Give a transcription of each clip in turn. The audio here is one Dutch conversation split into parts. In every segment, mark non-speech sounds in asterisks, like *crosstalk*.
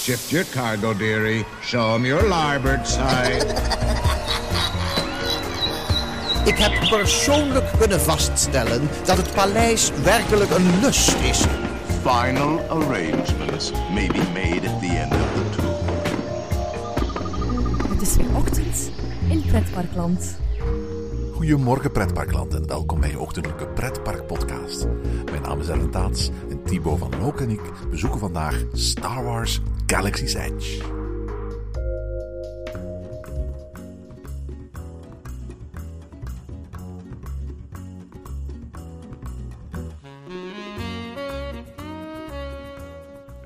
Shift your cargo, dearie. Show 'em your larboard side. Ik heb persoonlijk kunnen vaststellen dat het paleis werkelijk een lust is. Final arrangements may be made at the end of the tour. Het is weer ochtend in Pretparkland. Goedemorgen pretparkland en welkom bij je ochtendelijke pretparkpodcast. Mijn naam is Ellen Taats en Thibaut van Look en ik bezoeken vandaag Star Wars Galaxy's Edge.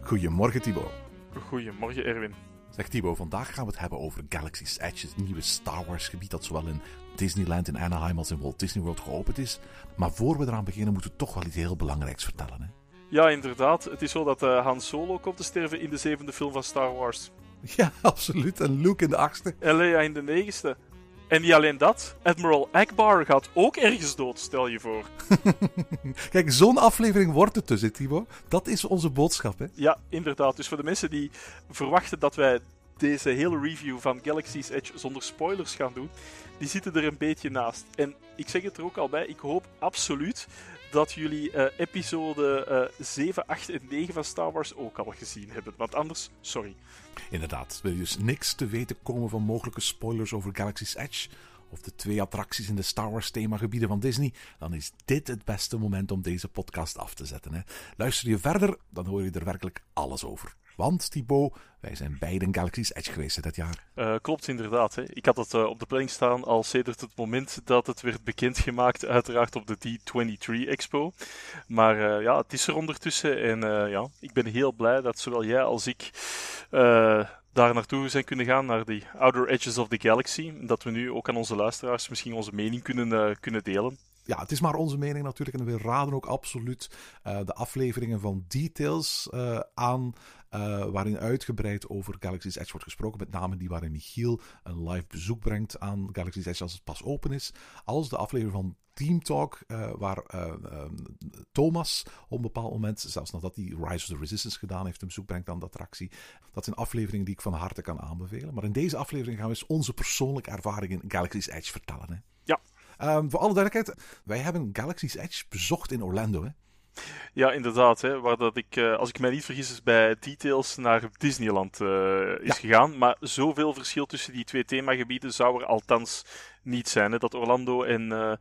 Goedemorgen Thibaut. Goedemorgen Erwin. Zeg Thibaut, vandaag gaan we het hebben over Galaxy's Edge, het nieuwe Star Wars gebied dat zowel in Disneyland in Anaheim als in Walt Disney World geopend is. Maar voor we eraan beginnen moeten we toch wel iets heel belangrijks vertellen. Hè? Ja, inderdaad. Het is zo dat uh, Han Solo komt te sterven in de zevende film van Star Wars. *laughs* Ja, absoluut. En Luke in de achtste. En Leia in de negende. En niet alleen dat, Admiral Akbar gaat ook ergens dood, stel je voor. *laughs* Kijk, zo'n aflevering wordt het dus, hè, Timo. Dat is onze boodschap, hè? Ja, inderdaad. Dus voor de mensen die verwachten dat wij deze hele review van Galaxy's Edge zonder spoilers gaan doen, die zitten er een beetje naast. En ik zeg het er ook al bij, ik hoop absoluut dat jullie uh, episode uh, 7, 8 en 9 van Star Wars ook al gezien hebben. Want anders, sorry. Inderdaad, wil je dus niks te weten komen van mogelijke spoilers over Galaxy's Edge of de twee attracties in de Star Wars themagebieden van Disney, dan is dit het beste moment om deze podcast af te zetten. Hè. Luister je verder, dan hoor je er werkelijk alles over. Want, Thibaut, wij zijn beiden Galaxy's Edge geweest dit jaar. Uh, klopt, inderdaad. Hè. Ik had het uh, op de planning staan al sedert het moment dat het werd bekendgemaakt, uiteraard op de D23 Expo. Maar uh, ja, het is er ondertussen en ja, ik ben heel blij dat zowel jij als ik daar naartoe zijn kunnen gaan, naar die Outer Edges of the Galaxy. Dat we nu ook aan onze luisteraars misschien onze mening kunnen, kunnen delen ja, het is maar onze mening natuurlijk. En we raden ook absoluut uh, de afleveringen van Details uh, aan. Uh, waarin uitgebreid over Galaxy's Edge wordt gesproken. Met name die waarin Michiel een live bezoek brengt aan Galaxy's Edge als het pas open is. Als de aflevering van Team Talk, waar Thomas op een bepaald moment, zelfs nadat hij Rise of the Resistance gedaan heeft, een bezoek brengt aan de attractie. Dat zijn afleveringen die ik van harte kan aanbevelen. Maar in deze aflevering gaan we eens onze persoonlijke ervaringen in Galaxy's Edge vertellen. Hè. Ja, Um, voor alle duidelijkheid, wij hebben Galaxy's Edge bezocht in Orlando. Hè? Ja, inderdaad. Hè, waar dat ik, uh, als ik mij niet vergis, is bij Details naar Disneyland uh, is ja. gegaan. Maar zoveel verschil tussen die twee themagebieden zou er althans niet zijn. Hè, dat Orlando en, uh,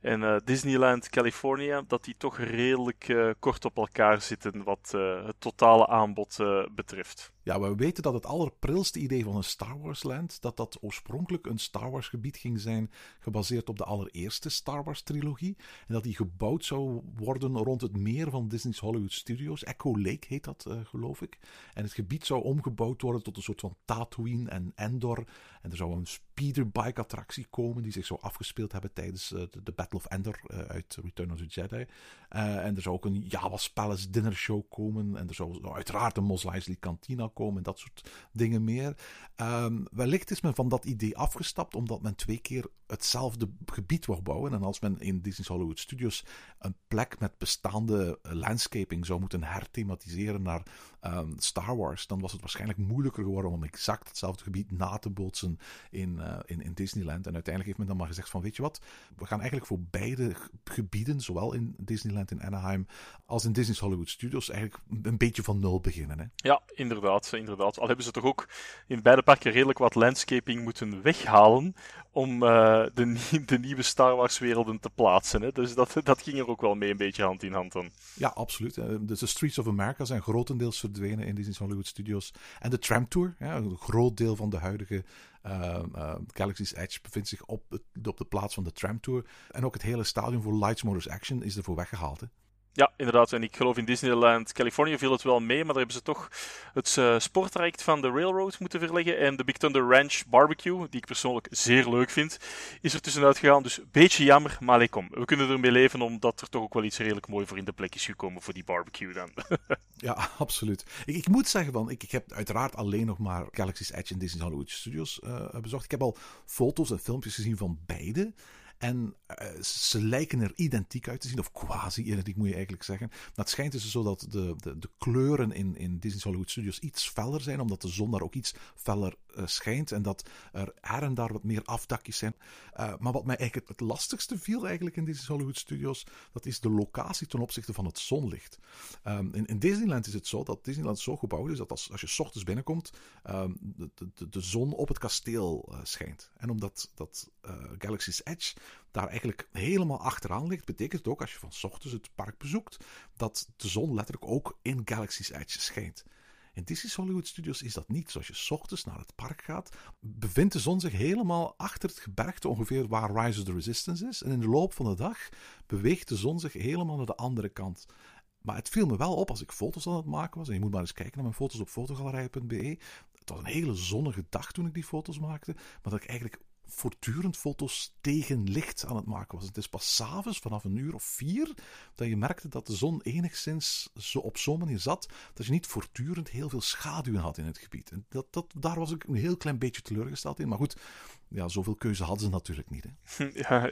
en uh, Disneyland California, dat die toch redelijk kort op elkaar zitten wat het totale aanbod betreft. Ja, we weten dat het allerprilste idee van een Star Wars Land, dat dat oorspronkelijk een Star Wars gebied ging zijn, gebaseerd op de allereerste Star Wars trilogie. En dat die gebouwd zou worden rond het meer van Disney's Hollywood Studios. Echo Lake heet dat, geloof ik. En het gebied zou omgebouwd worden tot een soort van Tatooine en Endor. En er zou een speederbike attractie komen die zich zou afgespeeld hebben tijdens de, de Battle of Endor uh, uit Return of the Jedi. En er zou ook een Java's Palace dinner show komen. En er zou uiteraard een Mos Eisley kantina komen. En dat soort dingen meer. Um, wellicht is men van dat idee afgestapt omdat men twee keer hetzelfde gebied wou bouwen. En als men in Disney's Hollywood Studios een plek met bestaande landscaping zou moeten herthematiseren naar um, Star Wars, dan was het waarschijnlijk moeilijker geworden om exact hetzelfde gebied na te bootsen in, uh, in, in Disneyland. En uiteindelijk heeft men dan maar gezegd van weet je wat, we gaan eigenlijk voor beide gebieden, zowel in Disneyland in Anaheim als in Disney's Hollywood Studios, eigenlijk een beetje van nul beginnen. Hè? Ja, inderdaad, inderdaad. Al hebben ze toch ook in beide parken redelijk wat landscaping moeten weghalen om uh, de, *laughs* de, nieuwe Star Wars werelden te plaatsen. Hè? Dus dat, dat ging er ook wel mee een beetje hand in hand dan. Ja, absoluut. Dus de Streets of America zijn grotendeels verdwenen in Disney's Hollywood Studios. En de Tram Tour, een groot deel van de huidige uh, uh, Galaxy's Edge bevindt zich op, op de plaats van de Tram Tour. En ook het hele stadion voor Lights Motors Action is ervoor weggehaald. Ja, inderdaad. En ik geloof in Disneyland California viel het wel mee, maar daar hebben ze toch het uh, sporttraject van de Railroad moeten verleggen. En de Big Thunder Ranch Barbecue, die ik persoonlijk zeer leuk vind, is er tussenuit gegaan. Dus een beetje jammer, maar allee, kom. We kunnen ermee leven, omdat er toch ook wel iets redelijk mooi voor in de plek is gekomen voor die barbecue dan. *laughs* ja, absoluut. Ik, ik moet zeggen, van, ik, ik heb uiteraard alleen nog maar Galaxy's Edge en Disney's Hollywood Studios uh, bezocht. Ik heb al foto's en filmpjes gezien van beide. En uh, ze lijken er identiek uit te zien, of quasi-identiek moet je eigenlijk zeggen. Maar het schijnt dus zo dat de, de, de kleuren in, in Disney's Hollywood Studios iets feller zijn, omdat de zon daar ook iets feller uh, schijnt. En dat er her en daar wat meer afdakjes zijn. Uh, maar wat mij eigenlijk het, lastigste viel eigenlijk in Disney's Hollywood Studios, dat is de locatie ten opzichte van het zonlicht. Um, in, in, Disneyland is het zo dat Disneyland zo gebouwd is dat als, als je ochtends binnenkomt, um, de, de, de, zon op het kasteel schijnt. En omdat dat Galaxy's Edge daar eigenlijk helemaal achteraan ligt, betekent ook als je van ochtends het park bezoekt, dat de zon letterlijk ook in Galaxy's Edge schijnt. In Disney's Hollywood Studios is dat niet. Zoals je s ochtends naar het park gaat, bevindt de zon zich helemaal achter het gebergte, ongeveer waar Rise of the Resistance is. En in de loop van de dag beweegt de zon zich helemaal naar de andere kant. Maar het viel me wel op als ik foto's aan het maken was. En je moet maar eens kijken naar mijn foto's op fotogalerij.be. Het was een hele zonnige dag toen ik die foto's maakte. Maar dat ik eigenlijk voortdurend foto's tegen licht aan het maken was. Het is pas s'avonds, vanaf een uur of vier, dat je merkte dat de zon enigszins zo op zo'n manier zat, dat je niet voortdurend heel veel schaduwen had in het gebied. En dat, dat, daar was ik een heel klein beetje teleurgesteld in. Maar goed, ja, zoveel keuze hadden ze natuurlijk niet. Hè. *laughs* Ja,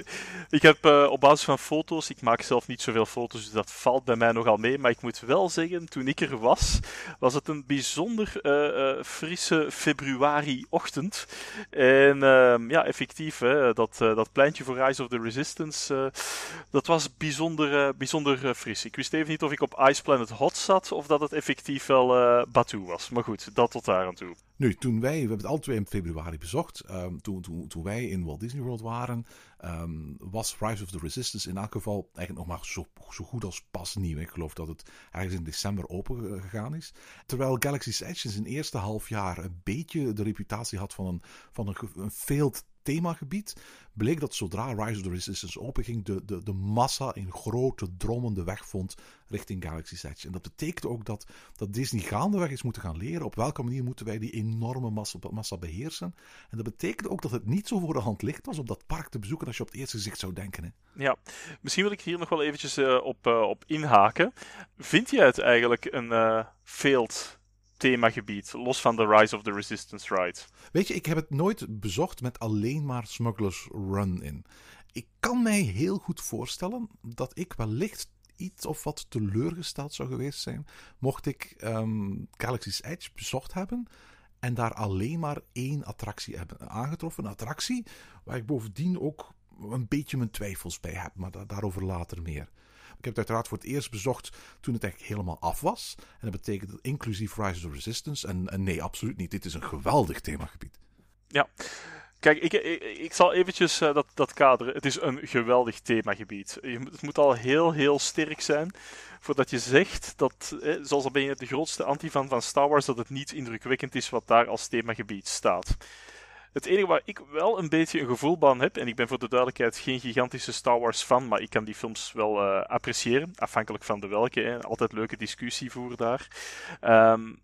ik heb uh, op basis van foto's, ik maak zelf niet zoveel foto's, dus dat valt bij mij nogal mee. Maar ik moet wel zeggen, toen ik er was, was het een bijzonder uh, frisse februari-ochtend. En ehm, ja, effectief, hè, dat, dat pleintje voor Rise of the Resistance, dat was bijzonder, bijzonder fris. Ik wist even niet of ik op Ice Planet Hot zat, of dat het effectief wel Batu was. Maar goed, dat tot daar aan toe. Nu, toen wij, we hebben het alle twee in februari bezocht, um, toen, toen, toen wij in Walt Disney World waren, um, was Rise of the Resistance in elk geval eigenlijk nog maar zo, zo goed als pas nieuw. Ik geloof dat het ergens in december open gegaan is. Terwijl Galaxy's Edge in zijn eerste half jaar een beetje de reputatie had van een, van een, een themagebied, bleek dat zodra Rise of the Resistance openging, de, de, de massa in grote drommen de weg vond richting Galaxy's Edge. En dat betekent ook dat, dat Disney gaandeweg is moeten gaan leren op welke manier moeten wij die enorme massa, massa beheersen. En dat betekent ook dat het niet zo voor de hand ligt was om dat park te bezoeken als je op het eerste gezicht zou denken. Hè. Ja, misschien wil ik hier nog wel eventjes uh, op, uh, op inhaken. Vind jij het eigenlijk een uh, themagebied, los van de Rise of the Resistance ride. Weet je, ik heb het nooit bezocht met alleen maar Smugglers Run in. Ik kan mij heel goed voorstellen dat ik wellicht iets of wat teleurgesteld zou geweest zijn, mocht ik um, Galaxy's Edge bezocht hebben en daar alleen maar één attractie hebben aangetroffen. Een attractie waar ik bovendien ook een beetje mijn twijfels bij heb, maar daarover later meer. Ik heb het uiteraard voor het eerst bezocht toen het eigenlijk helemaal af was. En dat betekent inclusief Rise of Resistance. En, nee, absoluut niet. Dit is een geweldig themagebied. Ja. Kijk, ik, ik, ik, zal eventjes uh, dat, dat kaderen. Het is een geweldig themagebied. Je, het moet al heel, heel sterk zijn voordat je zegt dat, eh, zoals al ben je de grootste anti-fan van Star Wars, dat het niet indrukwekkend is wat daar als themagebied staat. Het enige waar ik wel een beetje een gevoel bij heb, en ik ben voor de duidelijkheid geen gigantische Star Wars fan, maar ik kan die films wel uh, appreciëren, afhankelijk van de welke. Hè. Altijd leuke discussie voor daar. Um,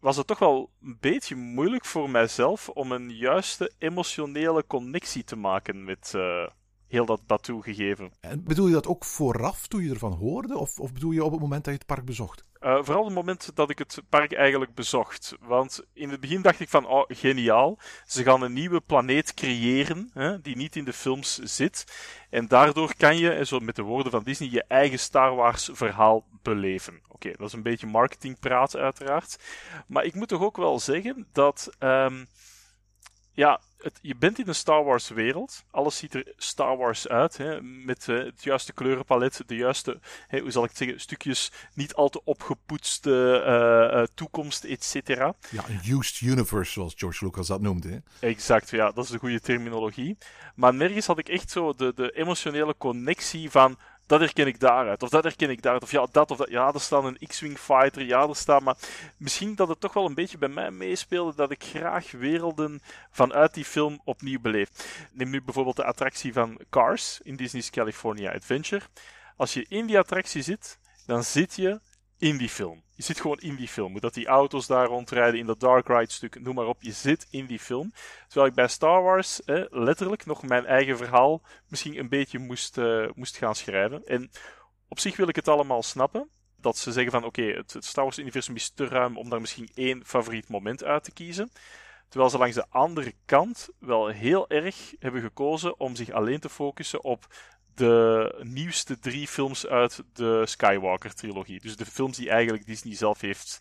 was het toch wel een beetje moeilijk voor mijzelf om een juiste emotionele connectie te maken met, uh, heel dat Batu gegeven. En bedoel je dat ook vooraf toen je ervan hoorde? Of, of bedoel je op het moment dat je het park bezocht? Uh, vooral het moment dat ik het park eigenlijk bezocht. Want in het begin dacht ik van, oh, geniaal. Ze gaan een nieuwe planeet creëren, hè, die niet in de films zit. En daardoor kan je, zo met de woorden van Disney, je eigen Star Wars verhaal beleven. Oké, okay, dat is een beetje marketingpraat uiteraard. Maar ik moet toch ook wel zeggen dat... Um, ja, het, je bent in een Star Wars wereld. Alles ziet er Star Wars uit. Hè, met uh, het juiste kleurenpalet, de juiste, hè, hoe zal ik het zeggen, stukjes niet al te opgepoetste uh, uh, toekomst, et cetera. Ja, een used universe, zoals George Lucas dat noemde. Hè? Exact, ja, dat is de goede terminologie. Maar nergens had ik echt zo de, de emotionele connectie van dat herken ik daaruit. Of dat herken ik daaruit. Of ja, dat of dat. Ja, er staat een X-Wing fighter. Ja, er staat. Maar misschien dat het toch wel een beetje bij mij meespeelde dat ik graag werelden vanuit die film opnieuw beleef. Neem nu bijvoorbeeld de attractie van Cars in Disney's California Adventure. Als je in die attractie zit, dan zit je in die film. Je zit gewoon in die film. Dat die auto's daar rondrijden in dat Dark Ride stuk, noem maar op. Je zit in die film. Terwijl ik bij Star Wars letterlijk nog mijn eigen verhaal misschien een beetje moest, uh, moest gaan schrijven. En op zich wil ik het allemaal snappen. Dat ze zeggen van oké, het, het Star Wars universum is te ruim om daar misschien één favoriet moment uit te kiezen. Terwijl ze langs de andere kant wel heel erg hebben gekozen om zich alleen te focussen op de nieuwste drie films uit de Skywalker-trilogie. Dus de films die eigenlijk Disney zelf heeft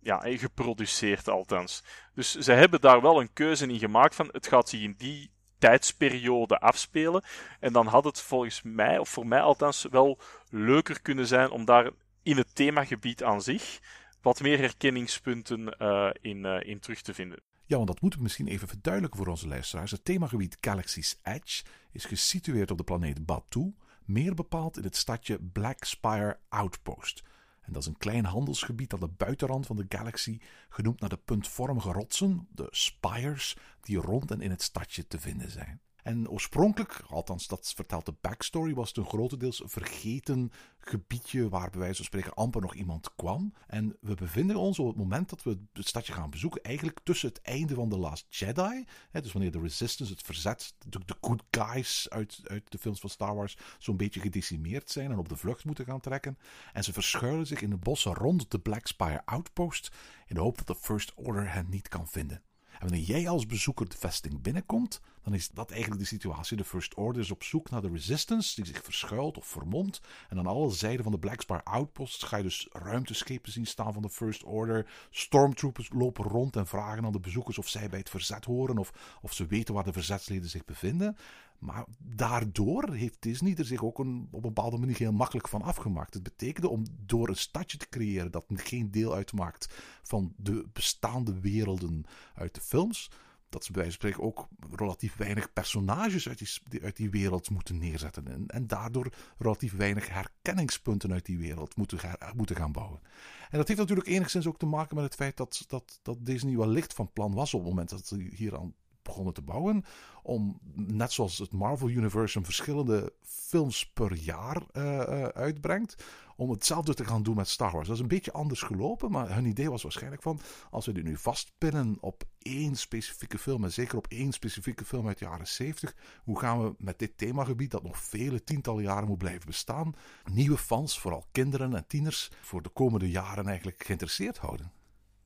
ja, geproduceerd, althans. Dus ze hebben daar wel een keuze in gemaakt van het gaat zich in die tijdsperiode afspelen. En dan had het volgens mij, of voor mij althans, wel leuker kunnen zijn om daar in het themagebied aan zich wat meer herkenningspunten uh, in, uh, in terug te vinden. Ja, want dat moeten we misschien even verduidelijken voor onze luisteraars. Het themagebied Galaxy's Edge is gesitueerd op de planeet Batu, meer bepaald in het stadje Black Spire Outpost. En dat is een klein handelsgebied aan de buitenrand van de galaxy, genoemd naar de puntvormige rotsen, de spires, die rond en in het stadje te vinden zijn. En oorspronkelijk, althans dat vertelt de backstory, was het een grotendeels vergeten gebiedje waar bij wijze van spreken amper nog iemand kwam. En we bevinden ons op het moment dat we het stadje gaan bezoeken, eigenlijk tussen het einde van The Last Jedi. Hè, dus wanneer de Resistance, het verzet, de, de good guys uit, uit de films van Star Wars zo'n beetje gedecimeerd zijn en op de vlucht moeten gaan trekken. En ze verschuilen zich in de bossen rond de Black Spire Outpost in de hoop dat de First Order hen niet kan vinden. En wanneer jij als bezoeker de vesting binnenkomt, dan is dat eigenlijk de situatie. De First Order is op zoek naar de Resistance, die zich verschuilt of vermomt. En aan alle zijden van de Black Spire Outpost ga je dus ruimteschepen zien staan van de First Order. Stormtroopers lopen rond en vragen aan de bezoekers of zij bij het verzet horen of, of ze weten waar de verzetsleden zich bevinden. Maar daardoor heeft Disney er zich ook op een bepaalde manier heel makkelijk van afgemaakt. Het betekende om door een stadje te creëren dat geen deel uitmaakt van de bestaande werelden uit de films. Dat ze bij wijze van spreken ook relatief weinig personages uit die, uit die wereld moeten neerzetten. En, en daardoor relatief weinig herkenningspunten uit die wereld moeten, moeten gaan bouwen. En dat heeft natuurlijk enigszins ook te maken met het feit dat, dat, dat Disney wellicht van plan was op het moment dat ze hier aan begonnen te bouwen. Om, net zoals het Marvel Universe, verschillende films per jaar uh, uitbrengt. Om hetzelfde te gaan doen met Star Wars. Dat is een beetje anders gelopen, maar hun idee was waarschijnlijk van... als we dit nu vastpinnen op één specifieke film, en zeker op één specifieke film uit de jaren 70... hoe gaan we met dit themagebied, dat nog vele tientallen jaren moet blijven bestaan... nieuwe fans, vooral kinderen en tieners, voor de komende jaren eigenlijk geïnteresseerd houden?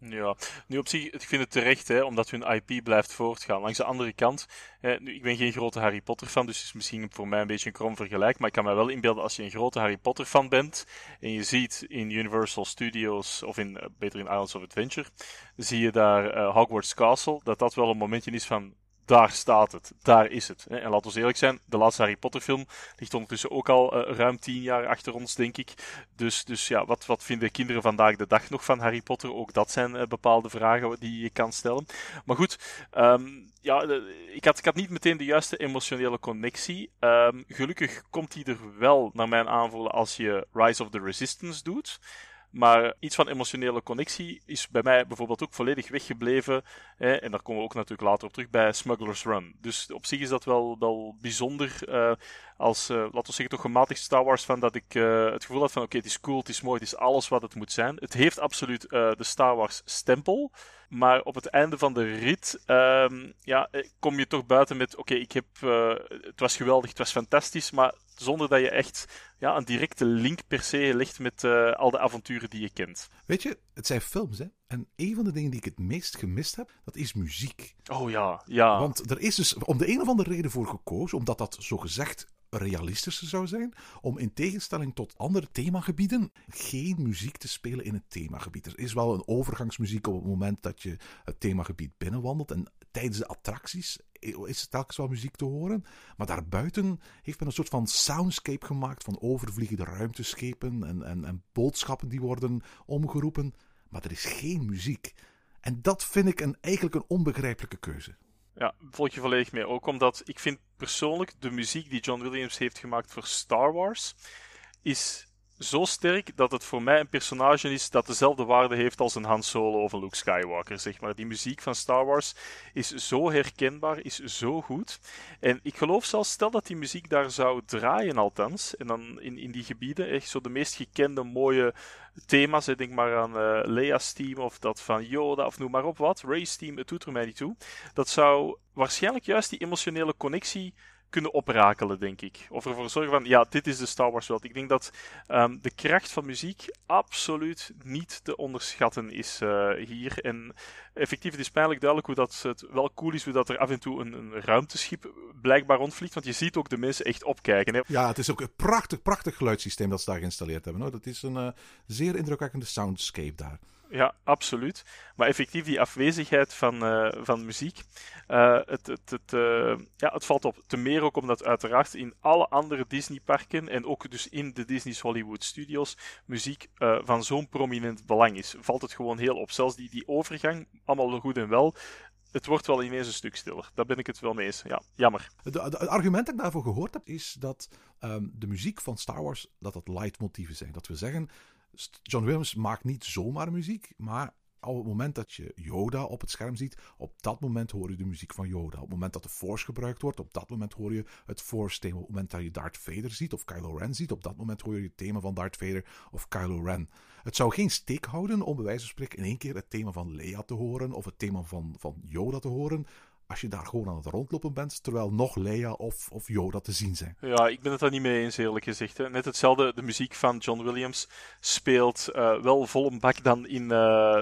Ja, nu op zich, ik vind het terecht, hè, omdat hun IP blijft voortgaan. Langs de andere kant, hè, nu, ik ben geen grote Harry Potter fan, dus het is misschien voor mij een beetje een krom vergelijk, maar ik kan me wel inbeelden als je een grote Harry Potter fan bent en je ziet in Universal Studios, of in, uh, beter in Islands of Adventure, zie je daar uh, Hogwarts Castle, dat dat wel een momentje is van, daar staat het, daar is het. En laten we eerlijk zijn, de laatste Harry Potter film ligt ondertussen ook al uh, ruim tien jaar achter ons, denk ik. Dus, dus ja, wat, wat vinden kinderen vandaag de dag nog van Harry Potter? Ook dat zijn uh, bepaalde vragen die je kan stellen. Maar goed, um, ja, ik, had, ik had niet meteen de juiste emotionele connectie. Um, gelukkig komt die er wel, naar mijn aanvoelen, als je Rise of the Resistance doet. Maar iets van emotionele connectie is bij mij bijvoorbeeld ook volledig weggebleven. Hè, en daar komen we ook natuurlijk later op terug bij Smuggler's Run. Dus op zich is dat wel, wel bijzonder. Uh, als, uh, laten we zeggen, toch gematigd Star Wars van dat ik uh, het gevoel had van oké, okay, het is cool, het is mooi, het is alles wat het moet zijn. Het heeft absoluut de Star Wars stempel. Maar op het einde van de rit um, ja, kom je toch buiten met oké, okay, ik heb het was geweldig, het was fantastisch, maar zonder dat je echt ja, een directe link per se legt met uh, al de avonturen die je kent. Weet je, het zijn films, hè? En een van de dingen die ik het meest gemist heb, dat is muziek. Oh ja, ja. Want er is dus om de een of andere reden voor gekozen, omdat dat zo gezegd realistischer zou zijn, om in tegenstelling tot andere themagebieden geen muziek te spelen in het themagebied. Er is wel een overgangsmuziek op het moment dat je het themagebied binnenwandelt en tijdens de attracties is telkens wel muziek te horen. Maar daarbuiten heeft men een soort van soundscape gemaakt van overvliegende ruimteschepen en, en, en boodschappen die worden omgeroepen. Maar er is geen muziek. En dat vind ik een, eigenlijk een onbegrijpelijke keuze. Ja, volg je volledig mee. Ook omdat ik vind persoonlijk de muziek die John Williams heeft gemaakt voor Star Wars is zo sterk dat het voor mij een personage is dat dezelfde waarde heeft als een Han Solo of een Luke Skywalker. Zeg maar. Die muziek van Star Wars is zo herkenbaar, is zo goed. En ik geloof zelfs, stel dat die muziek daar zou draaien althans, en dan in, in die gebieden, echt zo de meest gekende mooie thema's. Denk maar aan uh, Leia's team of dat van Yoda of noem maar op wat. Ray's team, het doet er mij niet toe. Dat zou waarschijnlijk juist die emotionele connectie kunnen oprakelen, denk ik. Of ervoor zorgen van, ja, dit is de Star Wars wereld. Ik denk dat ehm, de kracht van muziek absoluut niet te onderschatten is uh, hier. En effectief, het is pijnlijk duidelijk hoe dat het wel cool is, hoe dat er af en toe een, een ruimteschip blijkbaar rondvliegt. Want je ziet ook de mensen echt opkijken. Hè? Ja, het is ook een prachtig, prachtig geluidssysteem dat ze daar geïnstalleerd hebben. Hoor. Dat is een uh, zeer indrukwekkende soundscape daar. Ja, absoluut. Maar effectief, die afwezigheid van, uh, van muziek, uh, het, het, het, uh, ja, het valt op. Te meer ook omdat uiteraard in alle andere Disney-parken en ook dus in de Disney's Hollywood Studios muziek van zo'n prominent belang is. Valt het gewoon heel op. Zelfs die, die overgang, allemaal goed en wel, het wordt wel ineens een stuk stiller. Daar ben ik het wel mee eens. Ja, jammer. Het, argument dat ik daarvoor gehoord heb, is dat um, de muziek van Star Wars, dat dat leidmotieven zijn. Dat we zeggen, John Williams maakt niet zomaar muziek, maar op het moment dat je Yoda op het scherm ziet, op dat moment hoor je de muziek van Yoda. Op het moment dat de Force gebruikt wordt, op dat moment hoor je het Force-thema. Op het moment dat je Darth Vader ziet of Kylo Ren ziet, op dat moment hoor je het thema van Darth Vader of Kylo Ren. Het zou geen steek houden om bij wijze van spreken in één keer het thema van Leia te horen of het thema van, van Yoda te horen als je daar gewoon aan het rondlopen bent, terwijl nog Leia of, of Yoda te zien zijn. Ja, ik ben het daar niet mee eens, eerlijk gezegd. Net hetzelfde, de muziek van John Williams speelt uh, wel vol een bak dan in uh,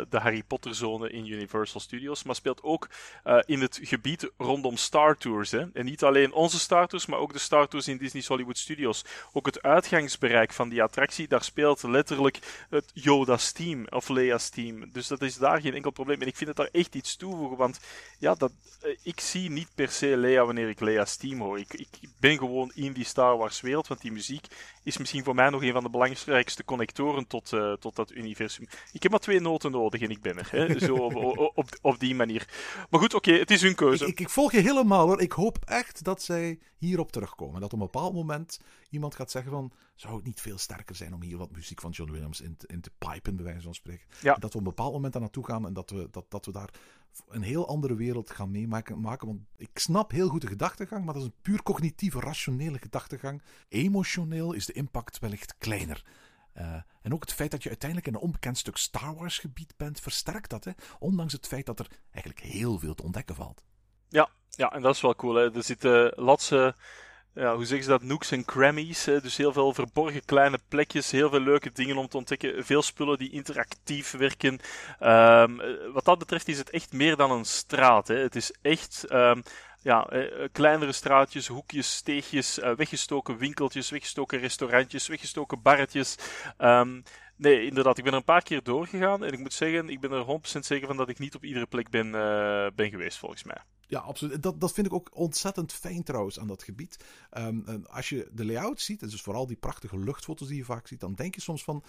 de Harry Potter-zone in Universal Studios, maar speelt ook uh, in het gebied rondom Star Tours. Hè. En niet alleen onze Star Tours, maar ook de Star Tours in Disney's Hollywood Studios. Ook het uitgangsbereik van die attractie, daar speelt letterlijk het Yoda's team of Leia's team. Dus dat is daar geen enkel probleem. En ik vind het daar echt iets toevoegen, want ja, dat ik zie niet per se Leia wanneer ik Leia's team hoor. Ik, ik, ben gewoon in die Star Wars wereld, want die muziek is misschien voor mij nog een van de belangrijkste connectoren tot, uh, tot dat universum. Ik heb maar twee noten nodig en ik ben er. Hè? *laughs* Zo op, op, op, die manier. Maar goed, oké, okay, het is hun keuze. Ik, ik, volg je helemaal hoor. Ik hoop echt dat zij hierop terugkomen. Dat op een bepaald moment iemand gaat zeggen van... Zou het niet veel sterker zijn om hier wat muziek van John Williams in te, in te pipen, bij wijze van spreken? Ja. Dat we op een bepaald moment daar naartoe gaan en dat we, dat, dat we daar een heel andere wereld gaan meemaken. Maken, want ik snap heel goed de gedachtegang, maar dat is een puur cognitieve, rationele gedachtegang. Emotioneel is de impact wellicht kleiner. Uh, en ook het feit dat je uiteindelijk in een onbekend stuk Star Wars gebied bent, versterkt dat. Hè? Ondanks het feit dat er eigenlijk heel veel te ontdekken valt. Ja, ja en dat is wel cool. Hè? Er zitten latse ja, hoe zeggen ze dat, nooks en crannies. Hè? Dus heel veel verborgen kleine plekjes, heel veel leuke dingen om te ontdekken. Veel spullen die interactief werken. Um, wat dat betreft is het echt meer dan een straat. Hè? Het is echt um, ja, uh, kleinere straatjes, hoekjes, steegjes, uh, weggestoken winkeltjes, weggestoken restaurantjes, weggestoken barretjes. Um, nee, inderdaad, ik ben er een paar keer doorgegaan en ik moet zeggen, ik ben er 100% zeker van dat ik niet op iedere plek ben, ben geweest, volgens mij. Ja, absoluut. Dat, dat vind ik ook ontzettend fijn trouwens aan dat gebied. Um, als je de layout ziet, dus vooral die prachtige luchtfoto's die je vaak ziet, dan denk je soms van,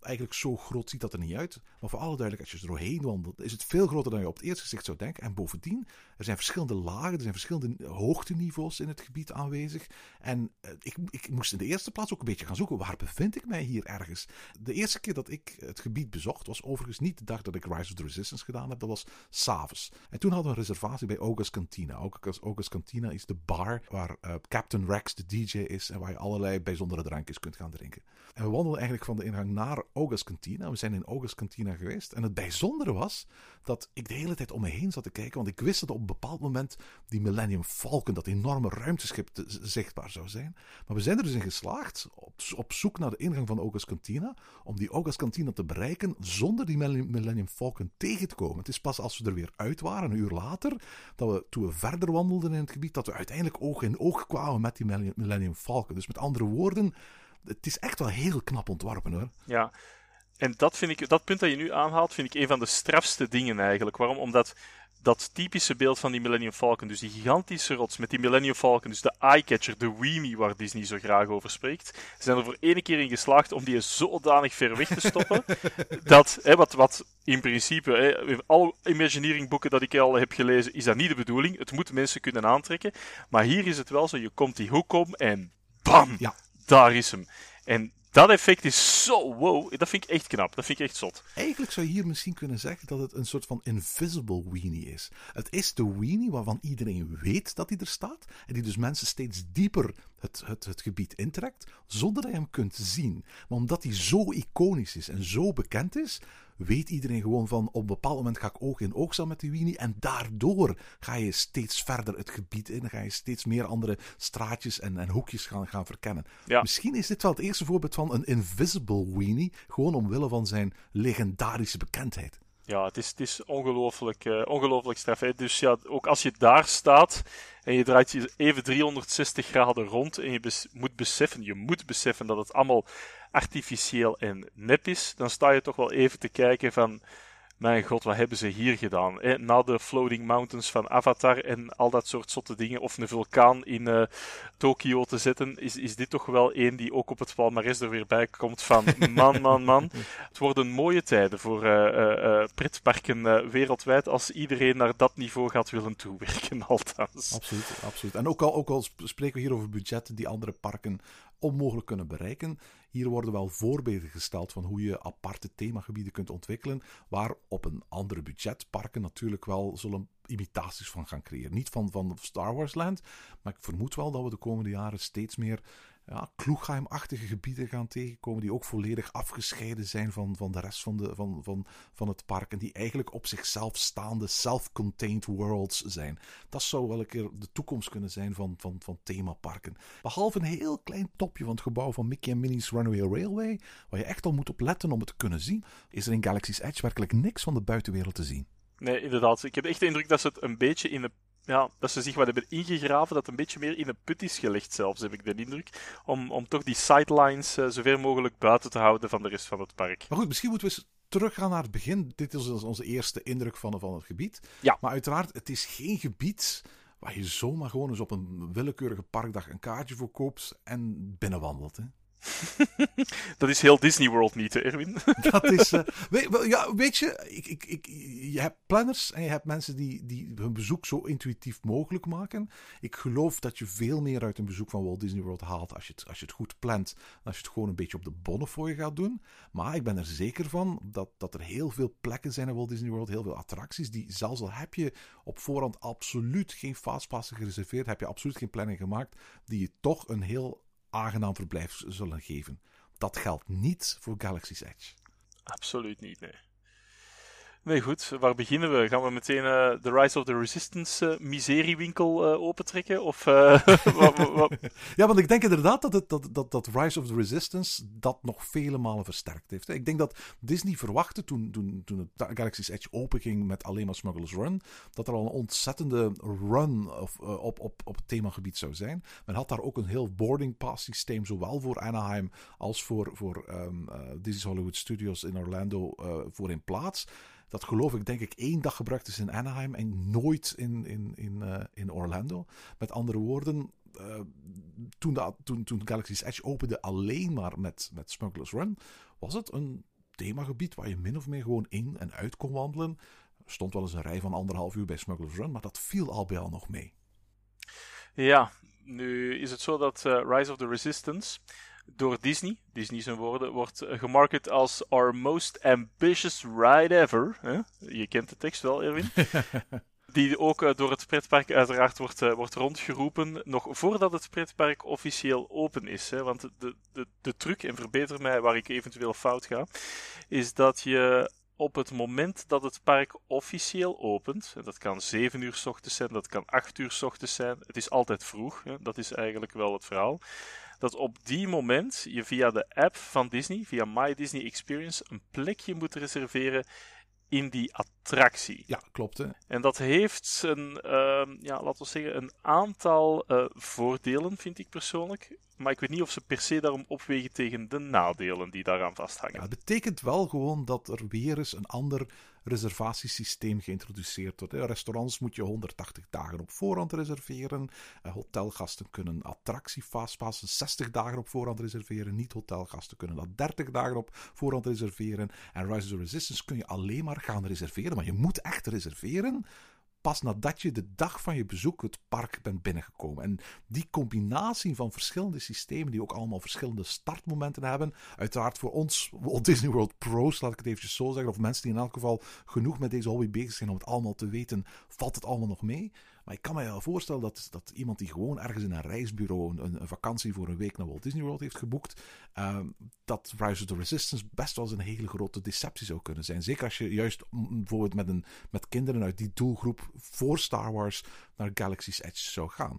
eigenlijk zo groot ziet dat er niet uit. Maar voor alle duidelijkheid, als je er doorheen wandelt, is het veel groter dan je op het eerste gezicht zou denken. En bovendien, er zijn verschillende lagen, er zijn verschillende hoogteniveaus in het gebied aanwezig. En uh, ik, ik moest in de eerste plaats ook een beetje gaan zoeken, waar bevind ik mij hier ergens? De eerste keer dat ik het gebied bezocht, was overigens niet de dag dat ik Rise of the Resistance gedaan heb, dat was s'avonds. En toen hadden we een reservatie bij August Cantina. August Cantina is de bar waar uh, Captain Rex de DJ is en waar je allerlei bijzondere drankjes kunt gaan drinken. En we wandelden eigenlijk van de ingang naar August Cantina. We zijn in August Cantina geweest. En het bijzondere was dat ik de hele tijd om me heen zat te kijken. Want ik wist dat op een bepaald moment die Millennium Falcon, dat enorme ruimteschip, zichtbaar zou zijn. Maar we zijn er dus in geslaagd, op, op zoek naar de ingang van August Cantina, om die August Cantina te bereiken zonder die Millennium Falcon tegen te komen. Het is pas als we er weer uit waren, een uur later, dat we toen we verder wandelden in het gebied, dat we uiteindelijk oog in oog kwamen met die Millennium Falcon. Dus met andere woorden, het is echt wel heel knap ontworpen hoor. Ja, en dat, vind ik, dat punt dat je nu aanhaalt, vind ik een van de strafste dingen eigenlijk. Waarom? Omdat dat typische beeld van die Millennium Falcon, dus die gigantische rots met die Millennium Falcon, dus de eyecatcher, de Weenie waar Disney zo graag over spreekt, zijn er voor ene keer in geslaagd om die zodanig ver weg te stoppen, *laughs* dat, hè, wat, wat in principe, hè, alle Imagineering boeken dat ik al heb gelezen, is dat niet de bedoeling. Het moet mensen kunnen aantrekken. Maar hier is het wel zo, je komt die hoek om en bam, ja. Daar is hem. En dat effect is zo wow. Dat vind ik echt knap. Dat vind ik echt zot. Eigenlijk zou je hier misschien kunnen zeggen dat het een soort van invisible weenie is. Het is de weenie waarvan iedereen weet dat hij er staat. En die dus mensen steeds dieper het, het, het gebied intrekt. Zonder dat je hem kunt zien. Maar omdat hij zo iconisch is en zo bekend is weet iedereen gewoon van op een bepaald moment ga ik oog in oog staan met die weenie. En daardoor ga je steeds verder het gebied in. Ga je steeds meer andere straatjes en, en hoekjes gaan, gaan verkennen. Ja. Misschien is dit wel het eerste voorbeeld van een invisible weenie. Gewoon omwille van zijn legendarische bekendheid. Ja, het is, het is ongelooflijk, eh ongelooflijk straf. Dus ja, ook als je daar staat en je draait je even 360 graden rond en je moet beseffen, je moet beseffen dat het allemaal artificieel en nep is, dan sta je toch wel even te kijken van, mijn god, wat hebben ze hier gedaan? Hè? Na de Floating Mountains van Avatar en al dat soort zotte dingen, of een vulkaan in eh, Tokio te zetten, is, is dit toch wel één die ook op het palmares er weer bij komt van, *laughs* man, man, man. Het worden mooie tijden voor eh, eh, eh, pretparken eh, wereldwijd als iedereen naar dat niveau gaat willen toewerken, *laughs* althans. Absoluut, absoluut. En ook al, ook al sp- spreken we hier over budgetten die andere parken onmogelijk kunnen bereiken, hier worden wel voorbeelden gesteld van hoe je aparte themagebieden kunt ontwikkelen, waar op een andere budget parken natuurlijk wel zullen imitaties van gaan creëren. Niet van, van Star Wars Land, maar ik vermoed wel dat we de komende jaren steeds meer ja, Kloegheim-achtige gebieden gaan tegenkomen die ook volledig afgescheiden zijn van, van de rest van, de, van, van, van het park en die eigenlijk op zichzelf staande self-contained worlds zijn. Dat zou wel een keer de toekomst kunnen zijn van, van, van themaparken. Behalve een heel klein topje van het gebouw van Mickey en Minnie's Runaway Railway, waar je echt al moet op letten om het te kunnen zien, is er in Galaxy's Edge werkelijk niks van de buitenwereld te zien. Nee, inderdaad. Ik heb echt de indruk dat ze het een beetje in de. Ja, dat ze zich wat hebben ingegraven, dat een beetje meer in een put is gelegd, zelfs, heb ik de indruk. Om, om toch die sidelines eh, zover mogelijk buiten te houden van de rest van het park. Maar goed, misschien moeten we eens teruggaan naar het begin. Dit is dus onze eerste indruk van, van het gebied. Ja. Maar uiteraard, het is geen gebied waar je zomaar gewoon eens op een willekeurige parkdag een kaartje voor koopt en binnenwandelt. Hè. *laughs* Dat is heel Disney World niet, hè, Erwin? *laughs* Dat is. eh, *laughs* weet, ja, weet je, ik, ik, ik, je hebt planners en je hebt mensen die, die hun bezoek zo intuïtief mogelijk maken. Ik geloof dat je veel meer uit een bezoek van Walt Disney World haalt als je het, als je het goed plant. Dan als je het gewoon een beetje op de bonnefooi gaat doen. Maar ik ben er zeker van dat, dat er heel veel plekken zijn in Walt Disney World, heel veel attracties, die zelfs al heb je op voorhand absoluut geen fastpassen gereserveerd, heb je absoluut geen planning gemaakt, die je toch een heel aangenaam verblijf zullen geven. Dat geldt niet voor Galaxy's Edge. Absoluut niet, nee. Nee, goed. Waar beginnen we? Gaan we meteen eh The Rise of the Resistance eh, miseriewinkel eh, opentrekken? Of eh, *laughs* *laughs* Ja, want ik denk inderdaad dat, het, dat, dat, dat Rise of the Resistance dat nog vele malen versterkt heeft. Ik denk dat Disney verwachtte toen, toen, toen het Galaxy's Edge openging met alleen maar Smuggler's Run, dat er al een ontzettende run of, eh, op, op, op het themagebied zou zijn. Men had daar ook een heel boarding pass systeem, zowel voor Anaheim als voor, voor ehm, eh, Disney's Hollywood Studios in Orlando eh, voor in plaats. Dat geloof ik, denk ik, één dag gebruikt is in Anaheim en nooit in, in, in, eh, in Orlando. Met andere woorden, eh, toen, de, toen, toen Galaxy's Edge opende alleen maar met, met Smuggler's Run, was het een themagebied waar je min of meer gewoon in en uit kon wandelen. Er stond wel eens een rij van anderhalf uur bij Smuggler's Run, maar dat viel al bij al nog mee. Ja, nu is het zo dat eh, Rise of the Resistance door Disney, Disney zijn woorden, wordt eh, gemarket als our most ambitious ride ever. Je kent de tekst wel, Erwin. *laughs* Die ook eh, door het pretpark uiteraard wordt, eh, wordt rondgeroepen, nog voordat het pretpark officieel open is. Hè? Want de, de, de truc, en verbeter mij waar ik eventueel fout ga, is dat je op het moment dat het park officieel opent, en dat kan 7 uur s ochtends zijn, dat kan 8 uur s ochtends zijn, het is altijd vroeg, hè? dat is eigenlijk wel het verhaal, dat op die moment je via de app van Disney, via My Disney Experience, een plekje moet reserveren in die attractie. Ja, klopt. Hè? En dat heeft een, ehm, ja, laten we zeggen, een aantal eh, voordelen, vind ik persoonlijk. Maar ik weet niet of ze per se daarom opwegen tegen de nadelen die daaraan vasthangen. Ja, het betekent wel gewoon dat er weer eens een ander reservatiesysteem geïntroduceerd wordt. Restaurants moet je 180 dagen op voorhand reserveren. Eh, Hotelgasten kunnen attractiefastpassen 60 dagen op voorhand reserveren. Niet-hotelgasten kunnen dat 30 dagen op voorhand reserveren. En Rise of the Resistance kun je alleen maar gaan reserveren. Maar je moet echt reserveren pas nadat je de dag van je bezoek het park bent binnengekomen. En die combinatie van verschillende systemen, die ook allemaal verschillende startmomenten hebben, uiteraard voor ons Walt Disney World Pro's, laat ik het eventjes zo zeggen, of mensen die in elk geval genoeg met deze hobby bezig zijn om het allemaal te weten, valt het allemaal nog mee. Maar ik kan me wel voorstellen dat, dat iemand die gewoon ergens in een reisbureau een, vakantie voor een week naar Walt Disney World heeft geboekt, ehm, dat Rise of the Resistance best wel eens een hele grote deceptie zou kunnen zijn. Zeker als je juist bijvoorbeeld met, een, met kinderen uit die doelgroep voor Star Wars naar Galaxy's Edge zou gaan.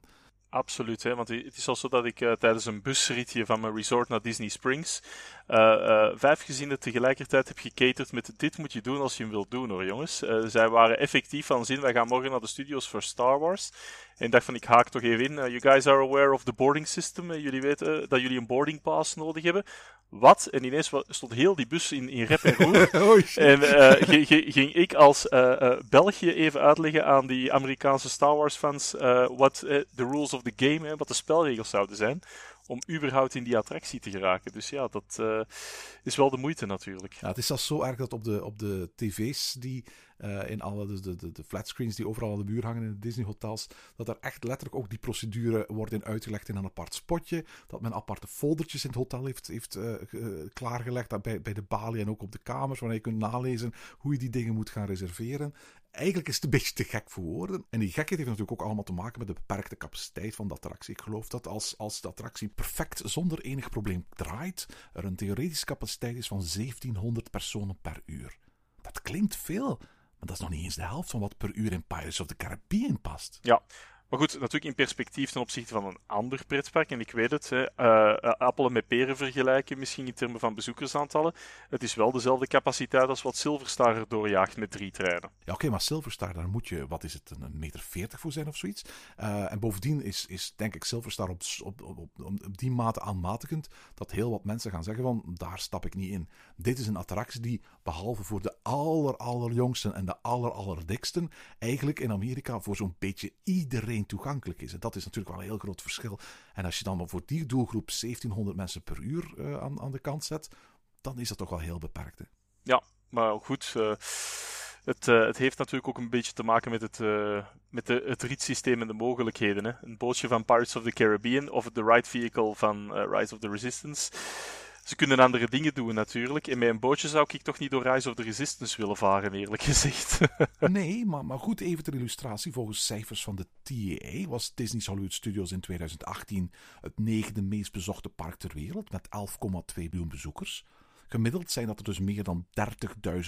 Absoluut, hè? want het is al zo dat ik uh, tijdens een busritje van mijn resort naar Disney Springs uh, uh, vijf gezinnen tegelijkertijd heb gecaterd met dit moet je doen als je hem wilt doen hoor jongens. zij waren effectief van zin, wij gaan morgen naar de studios voor Star Wars. En ik dacht van ik haak toch even in. you guys are aware of the boarding system. jullie weten dat jullie een boarding pass nodig hebben. Wat? En ineens stond heel die bus in, in rep en roer. *laughs* oh, en ging ik als België even uitleggen aan die Amerikaanse Star Wars fans wat de rules of the game, hè, wat de spelregels zouden zijn om überhaupt in die attractie te geraken. Dus ja, dat uh, is wel de moeite natuurlijk. Ja, het is zelfs zo erg dat op de, op de tv's die uh, in alle dus de, de, de flatscreens die overal aan de muur hangen in de Disney hotels, dat er echt letterlijk ook die procedure wordt in uitgelegd in een apart spotje, dat men aparte foldertjes in het hotel heeft, heeft uh, klaargelegd bij, bij de balie en ook op de kamers, waar je kunt nalezen hoe je die dingen moet gaan reserveren eigenlijk is het een beetje te gek voor woorden. En die gekheid heeft natuurlijk ook allemaal te maken met de beperkte capaciteit van de attractie. Ik geloof dat als, als de attractie perfect zonder enig probleem draait, er een theoretische capaciteit is van 1700 personen per uur. Dat klinkt veel, dat is nog niet eens de helft van wat per uur in Pirates of the Caribbean past. Ja, maar goed, natuurlijk in perspectief ten opzichte van een ander pretpark. En ik weet het, hè, uh, appelen met peren vergelijken, misschien in termen van bezoekersaantallen. Het is wel dezelfde capaciteit als wat Silverstar er doorjaagt met drie treinen. Ja, oké, maar Silverstar, daar moet je, wat is het, een meter veertig voor zijn of zoiets. Uh, en bovendien is, is denk ik Silverstar op, op, op, op, die mate aanmatigend dat heel wat mensen gaan zeggen van, daar stap ik niet in. Dit is een attractie die, behalve voor de aller, allerjongsten en de aller, eigenlijk in Amerika voor zo'n beetje iedereen toegankelijk is. En dat is natuurlijk wel een heel groot verschil. En als je dan voor die doelgroep 1700 mensen per uur uh, aan, aan de kant zet, dan is dat toch wel heel beperkt. Hè? Ja, maar goed. Uh, het, uh, het, heeft natuurlijk ook een beetje te maken met het, met de, het rietsysteem en de mogelijkheden. Hè? Een bootje van Pirates of the Caribbean of the Ride Vehicle van Rise of the Resistance ze kunnen andere dingen doen natuurlijk. In mijn bootje zou ik toch niet door Rise of the Resistance willen varen, eerlijk gezegd. *laughs* nee, maar, maar goed, even ter illustratie. Volgens cijfers van de TAA was Disney's Hollywood Studios in 2018 het negende meest bezochte park ter wereld met 11,2 miljoen bezoekers. Gemiddeld zijn dat er dus meer dan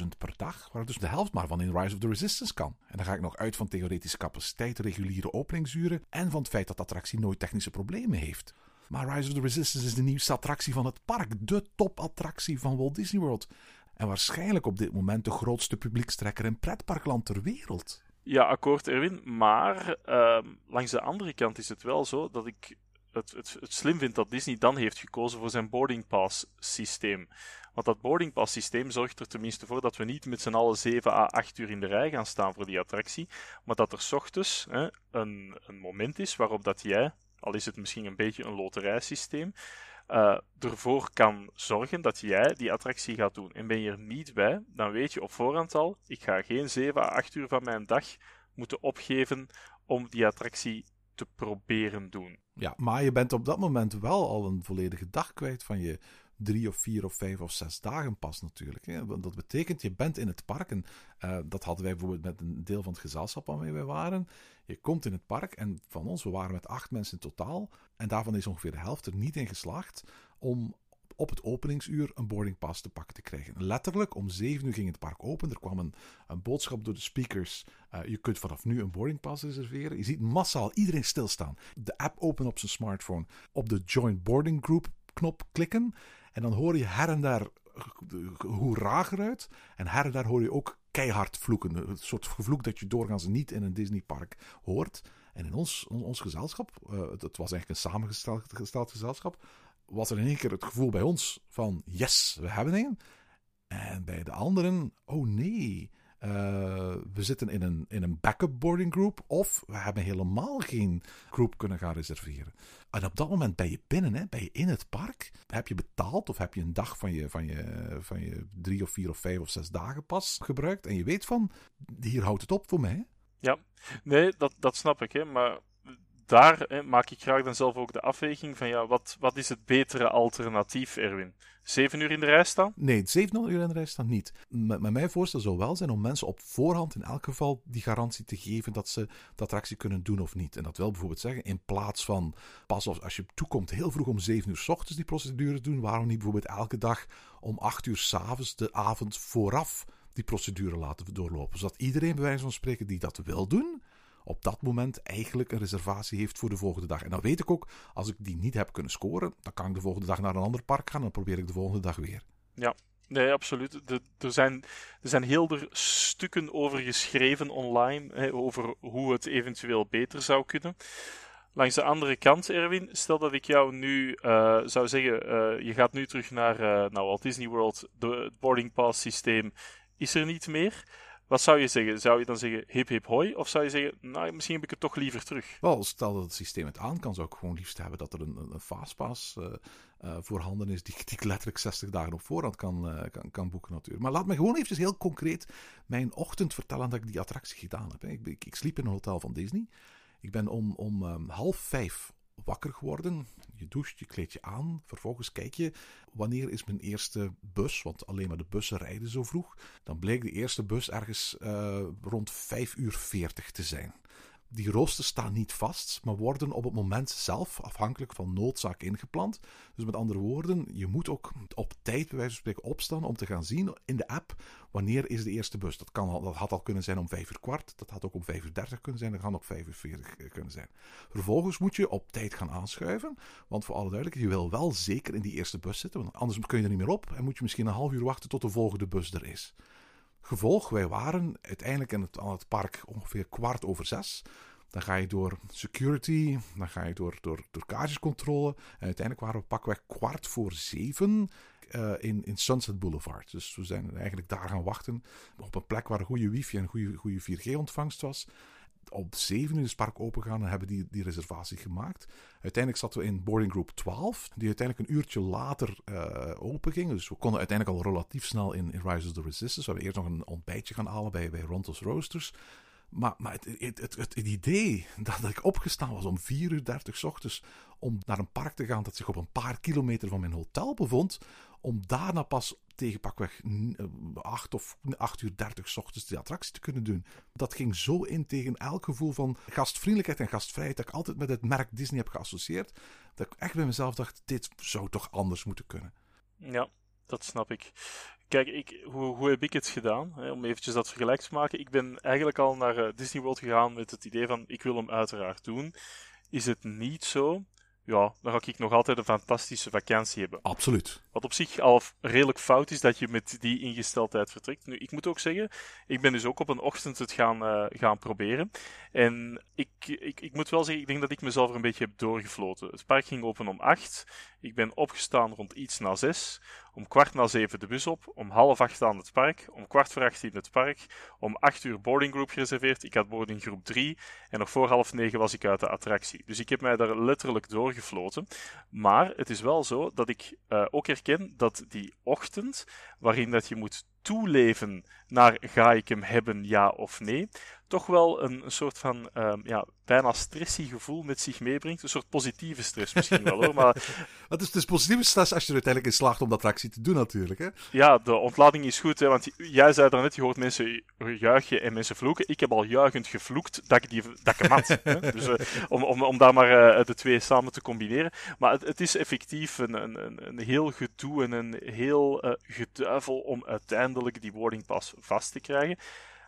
30.000 per dag, waar dus de helft maar van in Rise of the Resistance kan. En dan ga ik nog uit van theoretische capaciteit, reguliere openingsuren en van het feit dat de attractie nooit technische problemen heeft. Maar Rise of the Resistance is de nieuwste attractie van het park. De topattractie van Walt Disney World. En waarschijnlijk op dit moment de grootste publiekstrekker in pretparkland ter wereld. Ja, akkoord Erwin. Maar uh, langs de andere kant is het wel zo dat ik het, het, het, slim vind dat Disney dan heeft gekozen voor zijn boarding pass systeem. Want dat boarding pass systeem zorgt er tenminste voor dat we niet met z'n allen 7 à 8 uur in de rij gaan staan voor die attractie. Maar dat er s ochtends hè, een, een moment is waarop dat jij al is het misschien een beetje een loterijsysteem, uh, ervoor kan zorgen dat jij die attractie gaat doen. En ben je er niet bij, dan weet je op voorhand al, ik ga geen 7 à 8 uur van mijn dag moeten opgeven om die attractie te proberen doen. Ja, maar je bent op dat moment wel al een volledige dag kwijt van je drie of vier of vijf of zes dagen pas natuurlijk. Hè. Dat betekent, je bent in het park. En uh, dat hadden wij bijvoorbeeld met een deel van het gezelschap waarmee wij waren. Je komt in het park en van ons, we waren met acht mensen in totaal. En daarvan is ongeveer de helft er niet in geslaagd om op het openingsuur een boardingpass te pakken te krijgen. Letterlijk, om 7 uur ging het park open. Er kwam een, boodschap door de speakers. Uh, je kunt vanaf nu een boardingpass reserveren. Je ziet massaal iedereen stilstaan. De app open op zijn smartphone. Op de Join Boarding Group knop klikken. En dan hoor je her en daar hoera uit. En her en daar hoor je ook keihard vloeken. Een soort gevloek dat je doorgaans niet in een Disneypark hoort. En in ons, ons gezelschap, uh, het was eigenlijk een samengesteld gezelschap, was er in één keer het gevoel bij ons van yes, we hebben een. En bij de anderen, oh nee, uh, we zitten in een, in een backup boarding group of we hebben helemaal geen groep kunnen gaan reserveren. En op dat moment ben je binnen, hè, ben je in het park. Heb je betaald of heb je een dag van je, van, je, van je drie of vier of vijf of zes dagen pas gebruikt. En je weet van, hier houdt het op voor mij. Ja, nee, dat, dat snap ik. Hè, maar daar hè, maak ik graag dan zelf ook de afweging van ja, wat, wat is het betere alternatief, Erwin? Zeven uur in de rij staan? Nee, zeven uur in de rij staan niet. Met mijn voorstel zou wel zijn om mensen op voorhand in elk geval die garantie te geven dat ze de attractie kunnen doen of niet. En dat wil bijvoorbeeld zeggen, in plaats van pas als je toekomt heel vroeg om zeven uur s ochtends die procedure doen, waarom niet bijvoorbeeld elke dag om acht uur s'avonds de avond vooraf die procedure laten doorlopen. Zodat iedereen bij wijze van spreken die dat wil doen, op dat moment eigenlijk een reservatie heeft voor de volgende dag. En dan weet ik ook, als ik die niet heb kunnen scoren, dan kan ik de volgende dag naar een ander park gaan en dan probeer ik de volgende dag weer. Ja, Nee, absoluut. De, er, zijn, er zijn heel veel stukken over geschreven online, hè, over hoe het eventueel beter zou kunnen. Langs de andere kant, Erwin, stel dat ik jou nu uh, zou zeggen, uh, je gaat nu terug naar, uh, naar Walt Disney World, het boarding pass systeem is er niet meer. Wat zou je zeggen? Zou je dan zeggen hip hip hoi? Of zou je zeggen, nou, misschien heb ik het toch liever terug? Wel, stel dat het systeem het aan kan, zou ik gewoon liefst hebben dat er een, een fastpass uh, uh, voorhanden is die, die ik letterlijk 60 dagen op voorhand kan, uh, kan, kan boeken natuurlijk. Maar laat me gewoon eventjes heel concreet mijn ochtend vertellen dat ik die attractie gedaan heb. Ik, ik, ik sliep in een hotel van Disney. Ik ben om, om um, half vijf wakker geworden. Je doucht, je kleed je aan. Vervolgens kijk je wanneer is mijn eerste bus. Want alleen maar de bussen rijden zo vroeg. Dan bleek de eerste bus ergens uh, rond 5 uur 40 te zijn. Die roosters staan niet vast, maar worden op het moment zelf afhankelijk van noodzaak ingepland. Dus met andere woorden, je moet ook op tijd bij wijze van spreken opstaan om te gaan zien in de app wanneer is de eerste bus. Dat, kan dat had al kunnen zijn om 5 uur kwart, dat had ook om 5 uur 30 kunnen zijn, dat kan ook 5 uur 40 eh, kunnen zijn. Vervolgens moet je op tijd gaan aanschuiven, want voor alle duidelijkheid, je wil wel zeker in die eerste bus zitten, want anders kun je er niet meer op en moet je misschien een half uur wachten tot de volgende bus er is. Gevolg, wij waren uiteindelijk in het, aan het park ongeveer kwart over zes. Dan ga je door security, dan ga je door, door, door. En uiteindelijk waren we pakweg kwart voor zeven uh, in, in Sunset Boulevard. Dus we zijn eigenlijk daar gaan wachten op een plek waar een goede wifi en goede, goede 4G-ontvangst was. Op 7 uur is het park opengegaan en hebben die, die reservatie gemaakt. Uiteindelijk zaten we in boarding group 12, die uiteindelijk een uurtje later uh, open ging. Dus we konden uiteindelijk al relatief snel in, in Rise of the Resistance. We hebben eerst nog een ontbijtje gaan halen bij, bij Ronto's Roasters. Maar, maar het, het, het, het, idee dat ik opgestaan was om 4 uur 30 ochtends om naar een park te gaan dat zich op een paar kilometer van mijn hotel bevond, om daarna pas tegen pakweg 8 of 8 uur 30 ochtends die attractie te kunnen doen. Dat ging zo in tegen elk gevoel van gastvriendelijkheid en gastvrijheid dat ik altijd met het merk Disney heb geassocieerd, dat ik echt bij mezelf dacht, dit zou toch anders moeten kunnen. Ja, dat snap ik. Kijk, ik, hoe, heb ik het gedaan? Hè, om eventjes dat vergelijk te maken. Ik ben eigenlijk al naar uh, Disney World gegaan met het idee van, ik wil hem uiteraard doen. Is het niet zo ja, dan ga ik nog altijd een fantastische vakantie hebben. Absoluut. Wat op zich al redelijk fout is dat je met die ingesteldheid vertrekt. Nu, ik moet ook zeggen, ik ben dus ook op een ochtend het gaan, uh, gaan proberen. En ik, ik, ik moet wel zeggen, ik denk dat ik mezelf er een beetje heb doorgefloten. Het park ging open om 8. Ik ben opgestaan rond iets na 6. Om kwart na 7 de bus op. Om half acht aan het park. Om kwart voor acht in het park. Om 8 uur boarding group gereserveerd. Ik had boarding groep 3. En nog voor half 9 was ik uit de attractie. Dus ik heb mij daar letterlijk doorgefloten. Maar het is wel zo dat ik uh, ook herken dat die ochtend, waarin dat je moet toeleven naar ga ik hem hebben, ja of nee, toch wel een, soort van um, ja, bijna stressy gevoel met zich meebrengt. Een soort positieve stress misschien wel hoor. *laughs* Maar... Het is dus positieve stress als je er uiteindelijk in slaagt om dat attractie te doen natuurlijk. Hè? Ja, de ontlading is goed. Hè, want jij zei daarnet, je hoort mensen juichen en mensen vloeken. Ik heb al juichend gevloekt dat ik, die, dat ik hem had. hè? *laughs* Dus uh, om, om, om daar maar uh, de twee samen te combineren. Maar het, het is effectief een, een, een heel gedoe en een heel uh, geduivel om uiteindelijk die boarding pass vast te krijgen.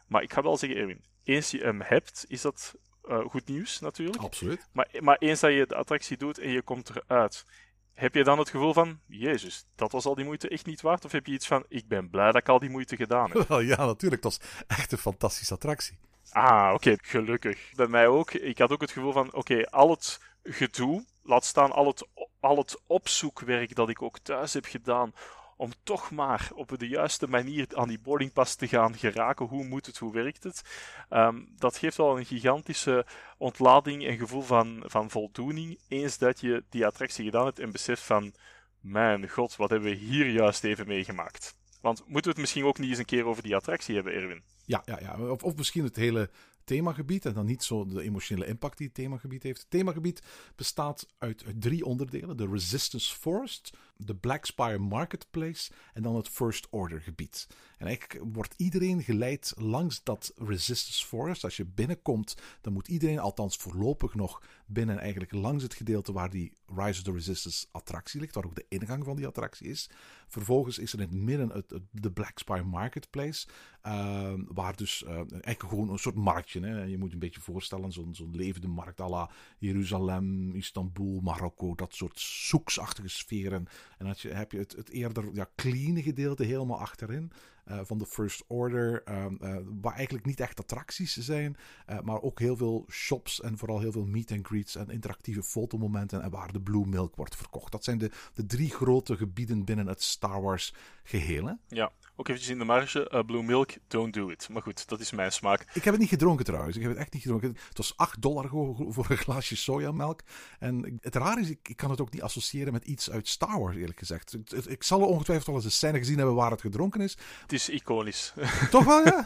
Maar ik ga wel zeggen, Erwin, eens je hem hebt, is dat uh, goed nieuws natuurlijk. Absoluut. Maar, maar eens dat je de attractie doet en je komt eruit, heb je dan het gevoel van, jezus, dat was al die moeite echt niet waard? Of heb je iets van, ik ben blij dat ik al die moeite gedaan heb? *laughs* Wel ja, natuurlijk. Dat was echt een fantastische attractie. Ah, oké, okay, gelukkig. Bij mij ook. Ik had ook het gevoel van, oké, okay, al het gedoe, laat staan al het, al het opzoekwerk dat ik ook thuis heb gedaan om toch maar op de juiste manier aan die boardingpas te gaan geraken. Hoe moet het, hoe werkt het? Um, dat geeft wel een gigantische ontlading en gevoel van, van voldoening. Eens dat je die attractie gedaan hebt en beseft van, mijn god, wat hebben we hier juist even meegemaakt? Want moeten we het misschien ook niet eens een keer over die attractie hebben, Erwin? Ja, ja, ja. Of, of misschien het hele themagebied en dan niet zo de emotionele impact die het themagebied heeft. Het themagebied bestaat uit, drie onderdelen: de Resistance Forest, de Black Spire Marketplace en dan het First Order gebied. En eigenlijk wordt iedereen geleid langs dat Resistance Forest. Als je binnenkomt, dan moet iedereen, althans voorlopig nog, binnen eigenlijk langs het gedeelte waar die Rise of the Resistance attractie ligt, waar ook de ingang van die attractie is. Vervolgens is er in het midden het, de Black Spire Marketplace, uh, waar dus uh, eigenlijk gewoon een soort marktje. Hè. Je moet je een beetje voorstellen, zo'n levende markt à la Jeruzalem, Istanbul, Marokko, dat soort zoeksachtige sferen. En dan heb je het, het eerder ja, clean gedeelte helemaal achterin. Uh, van de First Order, uh, uh, waar eigenlijk niet echt attracties zijn, maar ook heel veel shops en vooral heel veel meet and greets en interactieve fotomomenten en waar de Blue Milk wordt verkocht. Dat zijn de, de drie grote gebieden binnen het Star Wars geheel. Hè? Ja, ook eventjes in de marge. Uh, Blue Milk, don't do it. Maar goed, dat is mijn smaak. Ik heb het niet gedronken trouwens. Ik heb het echt niet gedronken. Het was 8 dollar voor een glaasje sojamelk. En het raar is, ik, kan het ook niet associëren met iets uit Star Wars, eerlijk gezegd. Ik, ik zal er ongetwijfeld wel eens een scène gezien hebben waar het gedronken is. Het is iconisch. *laughs* Toch wel, ja?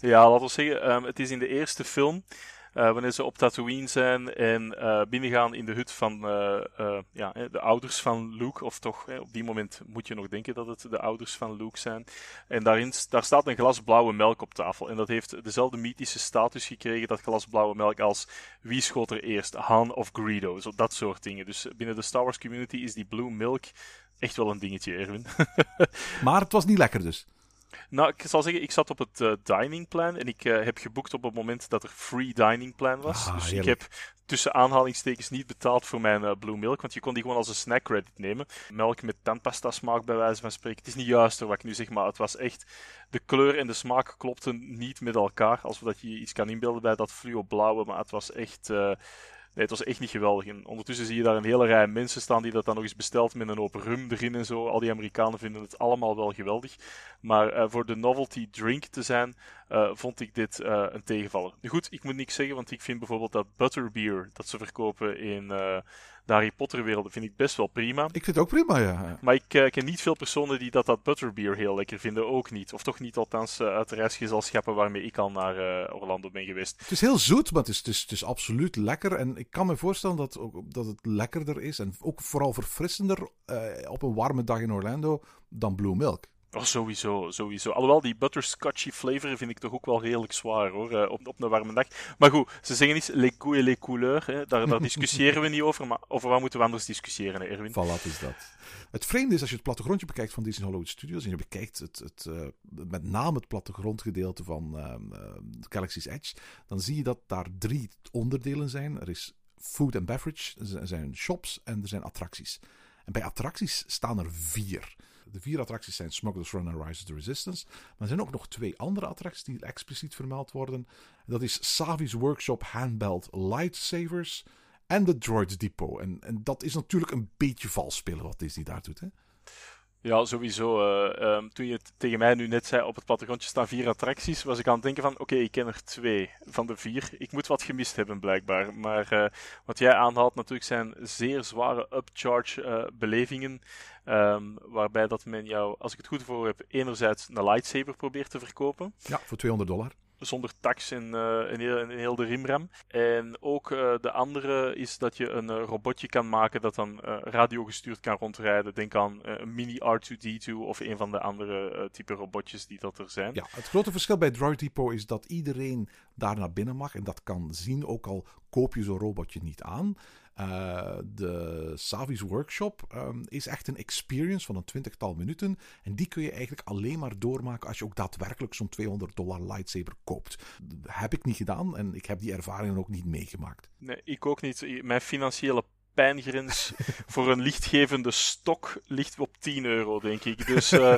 ja, laten we zeggen, um, het is in de eerste film. Uh, wanneer ze op Tatooine zijn en uh, binnengaan in de hut van uh, ja, de ouders van Luke. Of toch, op die moment moet je nog denken dat het de ouders van Luke zijn. En daarin, daar staat een glas blauwe melk op tafel. En dat heeft dezelfde mythische status gekregen, dat glas blauwe melk, als wie schoot er eerst? Han of Greedo? Zo, dat soort dingen. Dus binnen de Star Wars community is die blue milk echt wel een dingetje, Erwin. *laughs* maar het was niet lekker dus. Nou, ik zal zeggen, ik zat op het uh, dining plan en ik uh, heb geboekt op het moment dat er free dining plan was. Ah, dus heerlijk. ik heb tussen aanhalingstekens niet betaald voor mijn uh, blue milk, want je kon die gewoon als een snack credit nemen. Melk met tandpasta smaak bij wijze van spreken. Het is niet juist wat ik nu zeg, maar het was echt... De kleur en de smaak klopten niet met elkaar, alsof dat je iets kan inbeelden bij dat fluo blauwe, maar het was echt... Nee, het was echt niet geweldig. En ondertussen zie je daar een hele rij mensen staan die dat dan nog eens bestelt met een open rum erin en zo. Al die Amerikanen vinden het allemaal wel geweldig. Maar uh, voor de novelty drink te zijn, uh, vond ik dit uh, een tegenvaller. Nu goed, ik moet niks zeggen, want ik vind bijvoorbeeld dat butterbeer dat ze verkopen in de Harry Potter werelden, vind ik best wel prima. Ik vind het ook prima, ja. Maar ik uh, ken niet veel personen die dat, dat butterbeer heel lekker vinden, ook niet. Of toch niet althans uh, uit de reisgezelschappen waarmee ik al naar uh, Orlando ben geweest. Het is heel zoet, maar het is, het, is, het is absoluut lekker. En ik kan me voorstellen dat, ook, dat het lekkerder is en ook vooral verfrissender op een warme dag in Orlando dan Blue Milk. Oh, sowieso, sowieso. Alhoewel, die butterscotchy flavor vind ik toch ook wel redelijk zwaar, hoor, uh, op, op een warme dag. Maar goed, ze zeggen iets, les goûts et les couleurs, hè. Daar, daar *laughs* discussiëren we niet over, maar over wat moeten we anders discussiëren, hè, Erwin? Voilà, is dat. Het vreemde is, als je het plattegrondje bekijkt van Disney Hollywood Studios, en je bekijkt het, het, uh, met name het plattegrondgedeelte van uh, Galaxy's Edge, dan zie je dat daar drie onderdelen zijn. Er is food and beverage, er zijn shops en er zijn attracties. En bij attracties staan er vier. De vier attracties zijn Smuggler's Run en Rise of the Resistance. Maar er zijn ook nog twee andere attracties die expliciet vermeld worden. Dat is Savi's Workshop Handbelt Lightsavers en de Droids Depot. En, en dat is natuurlijk een beetje vals spelen wat Disney daar doet, hè? Ja, sowieso. Uh, um, toen je het tegen mij nu net zei, op het plattegrondje staan vier attracties, was ik aan het denken van, oké, ik ken er twee van de vier. Ik moet wat gemist hebben, blijkbaar. Maar uh, wat jij aanhaalt natuurlijk zijn zeer zware upcharge uh, belevingen, um, waarbij dat men jou, als ik het goed voor heb, enerzijds een lightsaber probeert te verkopen. Ja, voor 200 dollar zonder tax en, uh, en, heel, en heel de rimram. En ook uh, de andere is dat je een uh, robotje kan maken dat dan radiogestuurd kan rondrijden. Denk aan een mini R2D2 of een van de andere type robotjes die dat er zijn. Ja, het grote verschil bij Droid Depot is dat iedereen daar naar binnen mag en dat kan zien, ook al koop je zo'n robotje niet aan. Uh, de Savi's Workshop um, is echt een experience van een twintigtal minuten. En die kun je eigenlijk alleen maar doormaken als je ook daadwerkelijk zo'n 200 dollar lightsaber koopt. Dat heb ik niet gedaan en ik heb die ervaringen ook niet meegemaakt. Nee, ik ook niet. Mijn financiële pijngrens *laughs* voor een lichtgevende stok ligt op 10 euro, denk ik. Dus, uh,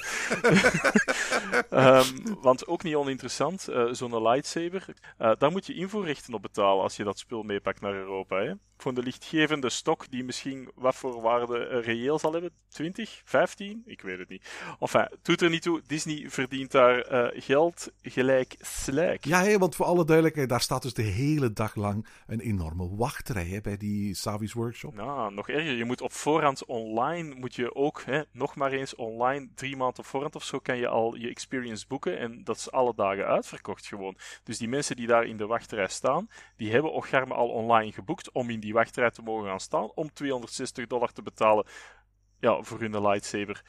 um, *laughs* want ook niet oninteressant, uh, zo'n lightsaber, uh, daar moet je invoerrechten op betalen als je dat spul meepakt naar Europa. Hè? Voor de lichtgevende stok, die misschien wat voor waarde reëel zal hebben, 20, 15, ik weet het niet. Enfin, doet er niet toe, Disney verdient daar eh, geld gelijk slijk. Ja, hé, want voor alle duidelijkheid, daar staat dus de hele dag lang een enorme wachtrij hè, bij die Savi's Workshop. Nou, nog erger, je moet op voorhand online, moet je ook, hè, nog maar eens online, drie maanden op voorhand of zo, kan je al je experience boeken en dat is alle dagen uitverkocht gewoon. Dus die mensen die daar in de wachtrij staan, die hebben Ocharme al online geboekt om in die wachtrij te mogen gaan staan, om 260 dollar te betalen ja, voor hun lightsaber.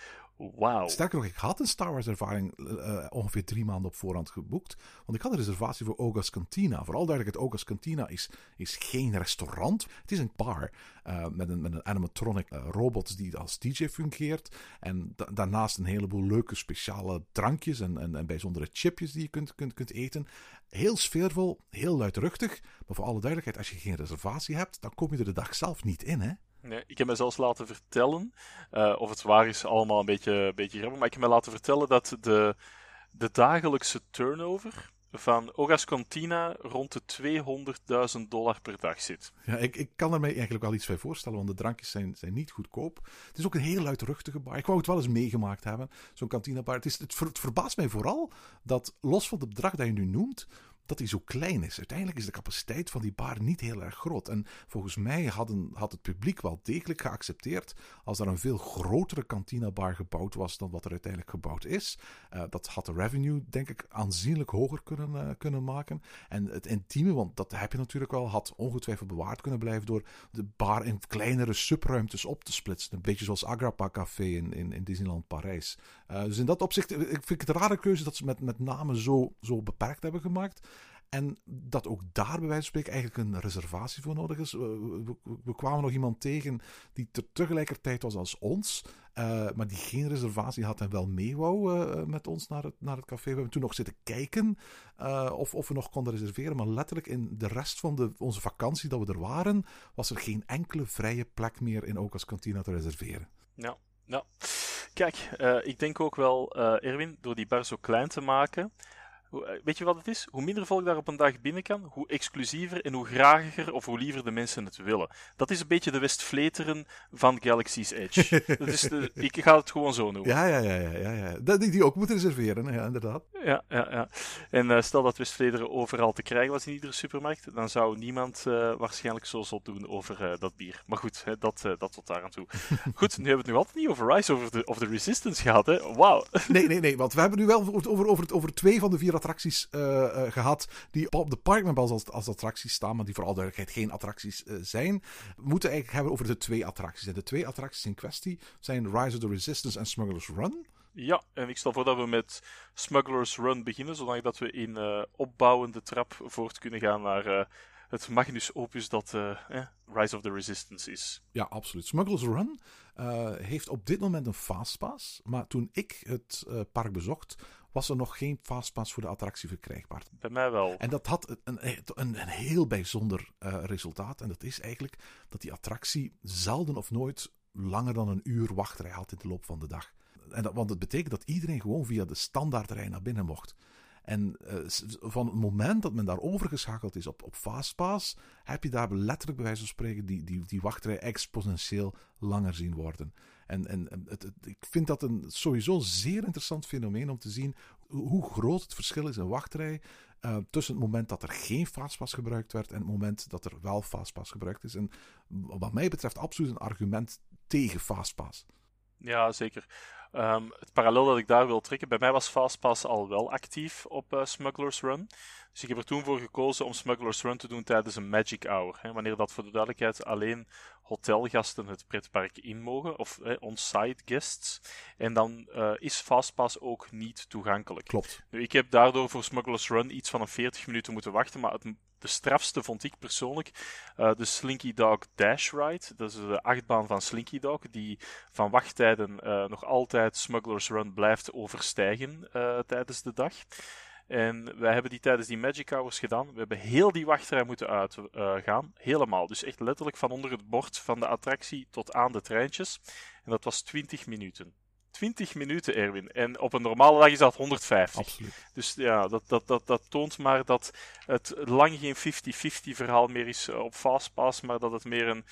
Sterker nog, ik had een Star Wars ervaring uh, ongeveer drie maanden op voorhand geboekt. Want ik had een reservatie voor Oga's Cantina. Vooral duidelijk, Oga's Cantina is, is geen restaurant. Het is een bar uh, met, een, met een animatronic robot die als DJ fungeert. En da daarnaast een heleboel leuke speciale drankjes en, en, en bijzondere chipjes die je kunt, kunt, kunt eten. Heel sfeervol, heel luidruchtig. Maar voor alle duidelijkheid, als je geen reservatie hebt, dan kom je er de dag zelf niet in, hè? Ik heb me zelfs laten vertellen, uh, of het waar is, allemaal een beetje, beetje maar ik heb me laten vertellen dat de, de dagelijkse turnover van Ogas Cantina rond de 200.000 dollar per dag zit. Ja, ik, ik kan er mij eigenlijk wel iets bij voorstellen, want de drankjes zijn, zijn niet goedkoop. Het is ook een heel luidruchtige bar. Ik wou het wel eens meegemaakt hebben, zo'n kantinebar. Het, het verbaast mij vooral dat, los van het bedrag dat je nu noemt, dat die zo klein is. Uiteindelijk is de capaciteit van die bar niet heel erg groot. En volgens mij hadden, had het publiek wel degelijk geaccepteerd als er een veel grotere kantinebar gebouwd was dan wat er uiteindelijk gebouwd is. Uh, dat had de revenue, denk ik, aanzienlijk hoger kunnen, uh, kunnen maken. En het intieme, want dat heb je natuurlijk wel, had ongetwijfeld bewaard kunnen blijven door de bar in kleinere subruimtes op te splitsen. Een beetje zoals Agrapa Café in, in, Disneyland Parijs. Uh, dus in dat opzicht ik vind ik het een rare keuze dat ze met, met name zo, zo beperkt hebben gemaakt. En dat ook daar bij wijze van spreken eigenlijk een reservatie voor nodig is. We, kwamen nog iemand tegen die ter tegelijkertijd was als ons, uh, maar die geen reservatie had en wel mee wou uh, met ons naar het, naar het café. We hebben toen nog zitten kijken uh, of, of we nog konden reserveren. Maar letterlijk in de rest van de, onze vakantie dat we er waren, was er geen enkele vrije plek meer in Okas Cantina te reserveren. Ja. Kijk, ik denk ook wel, Erwin, door die bar zo klein te maken eh, weet je wat het is? Hoe minder volk daar op een dag binnen kan, hoe exclusiever en hoe grager of hoe liever de mensen het willen. Dat is een beetje de Westvleteren van Galaxy's Edge. *laughs* dat is de, ik ga het gewoon zo noemen. Ja, ja, ja. ja, ja, ja. Dat die, die ook moeten reserveren, ja, inderdaad. Ja, ja, ja. En uh, stel dat Westvleteren overal te krijgen was in iedere supermarkt, dan zou niemand uh, waarschijnlijk zo zot doen over uh, dat bier. Maar goed, hè, dat, dat tot daar aan toe. *laughs* goed, nu hebben we het nu altijd niet over Rise of the, of the Resistance gehad, hè? Wauw. nee, nee, nee, want we hebben nu wel over, over, over, over twee van de vier attracties uh, uh, gehad die op de Parkmap als, als attracties staan, maar die voor alle duidelijkheid geen attracties uh, zijn. We moeten eigenlijk hebben over de twee attracties. En de twee attracties in kwestie zijn Rise of the Resistance en Smuggler's Run. Ja, en ik stel voor dat we met Smuggler's Run beginnen, zodat we in opbouwende trap voort kunnen gaan naar het magnus opus dat eh, Rise of the Resistance is. Ja, absoluut. Smuggler's Run heeft op dit moment een fastpass. Maar toen ik het park bezocht, was er nog geen fastpass voor de attractie verkrijgbaar. Bij mij wel. En dat had een, een, een heel bijzonder resultaat. En dat is eigenlijk dat die attractie zelden of nooit langer dan een uur wachtrij had in de loop van de dag. En dat, want het betekent dat iedereen gewoon via de standaardrij naar binnen mocht. En uh, van het moment dat men daar overgeschakeld is op, op Fastpass, heb je daar letterlijk bij wijze van spreken die, die, die wachtrij exponentieel langer zien worden. En, en ik vind dat een sowieso zeer interessant fenomeen om te zien hoe groot het verschil is in wachtrij uh, tussen het moment dat er geen Fastpass gebruikt werd en het moment dat er wel Fastpass gebruikt is. En wat mij betreft absoluut een argument tegen Fastpass. Ja, zeker. Um, het parallel dat ik daar wil trekken, bij mij was Fastpass al wel actief op uh, Smuggler's Run. Dus ik heb er toen voor gekozen om Smuggler's Run te doen tijdens een Magic Hour. Hè, wanneer dat voor de duidelijkheid alleen hotelgasten het pretpark in mogen, of on-site guests. En dan uh, is Fastpass ook niet toegankelijk. Klopt. Nu, ik heb daardoor voor Smuggler's Run iets van een 40 minuten moeten wachten, maar het, de strafste vond ik persoonlijk uh, de Slinky Dog Dash Ride. Dat is de achtbaan van Slinky Dog, die van wachttijden uh, nog altijd Smuggler's Run blijft overstijgen tijdens de dag. En wij hebben die tijdens die Magic Hours gedaan. We hebben heel die wachtrij moeten uitgaan. Helemaal. Dus echt letterlijk van onder het bord van de attractie tot aan de treintjes. En dat was 20 minuten. 20 minuten, Erwin. En op een normale dag is dat 150. Absoluut. Dus ja, dat, dat, dat, dat toont maar dat het lang geen 50-50 verhaal meer is eh, op Fastpass, maar dat het meer een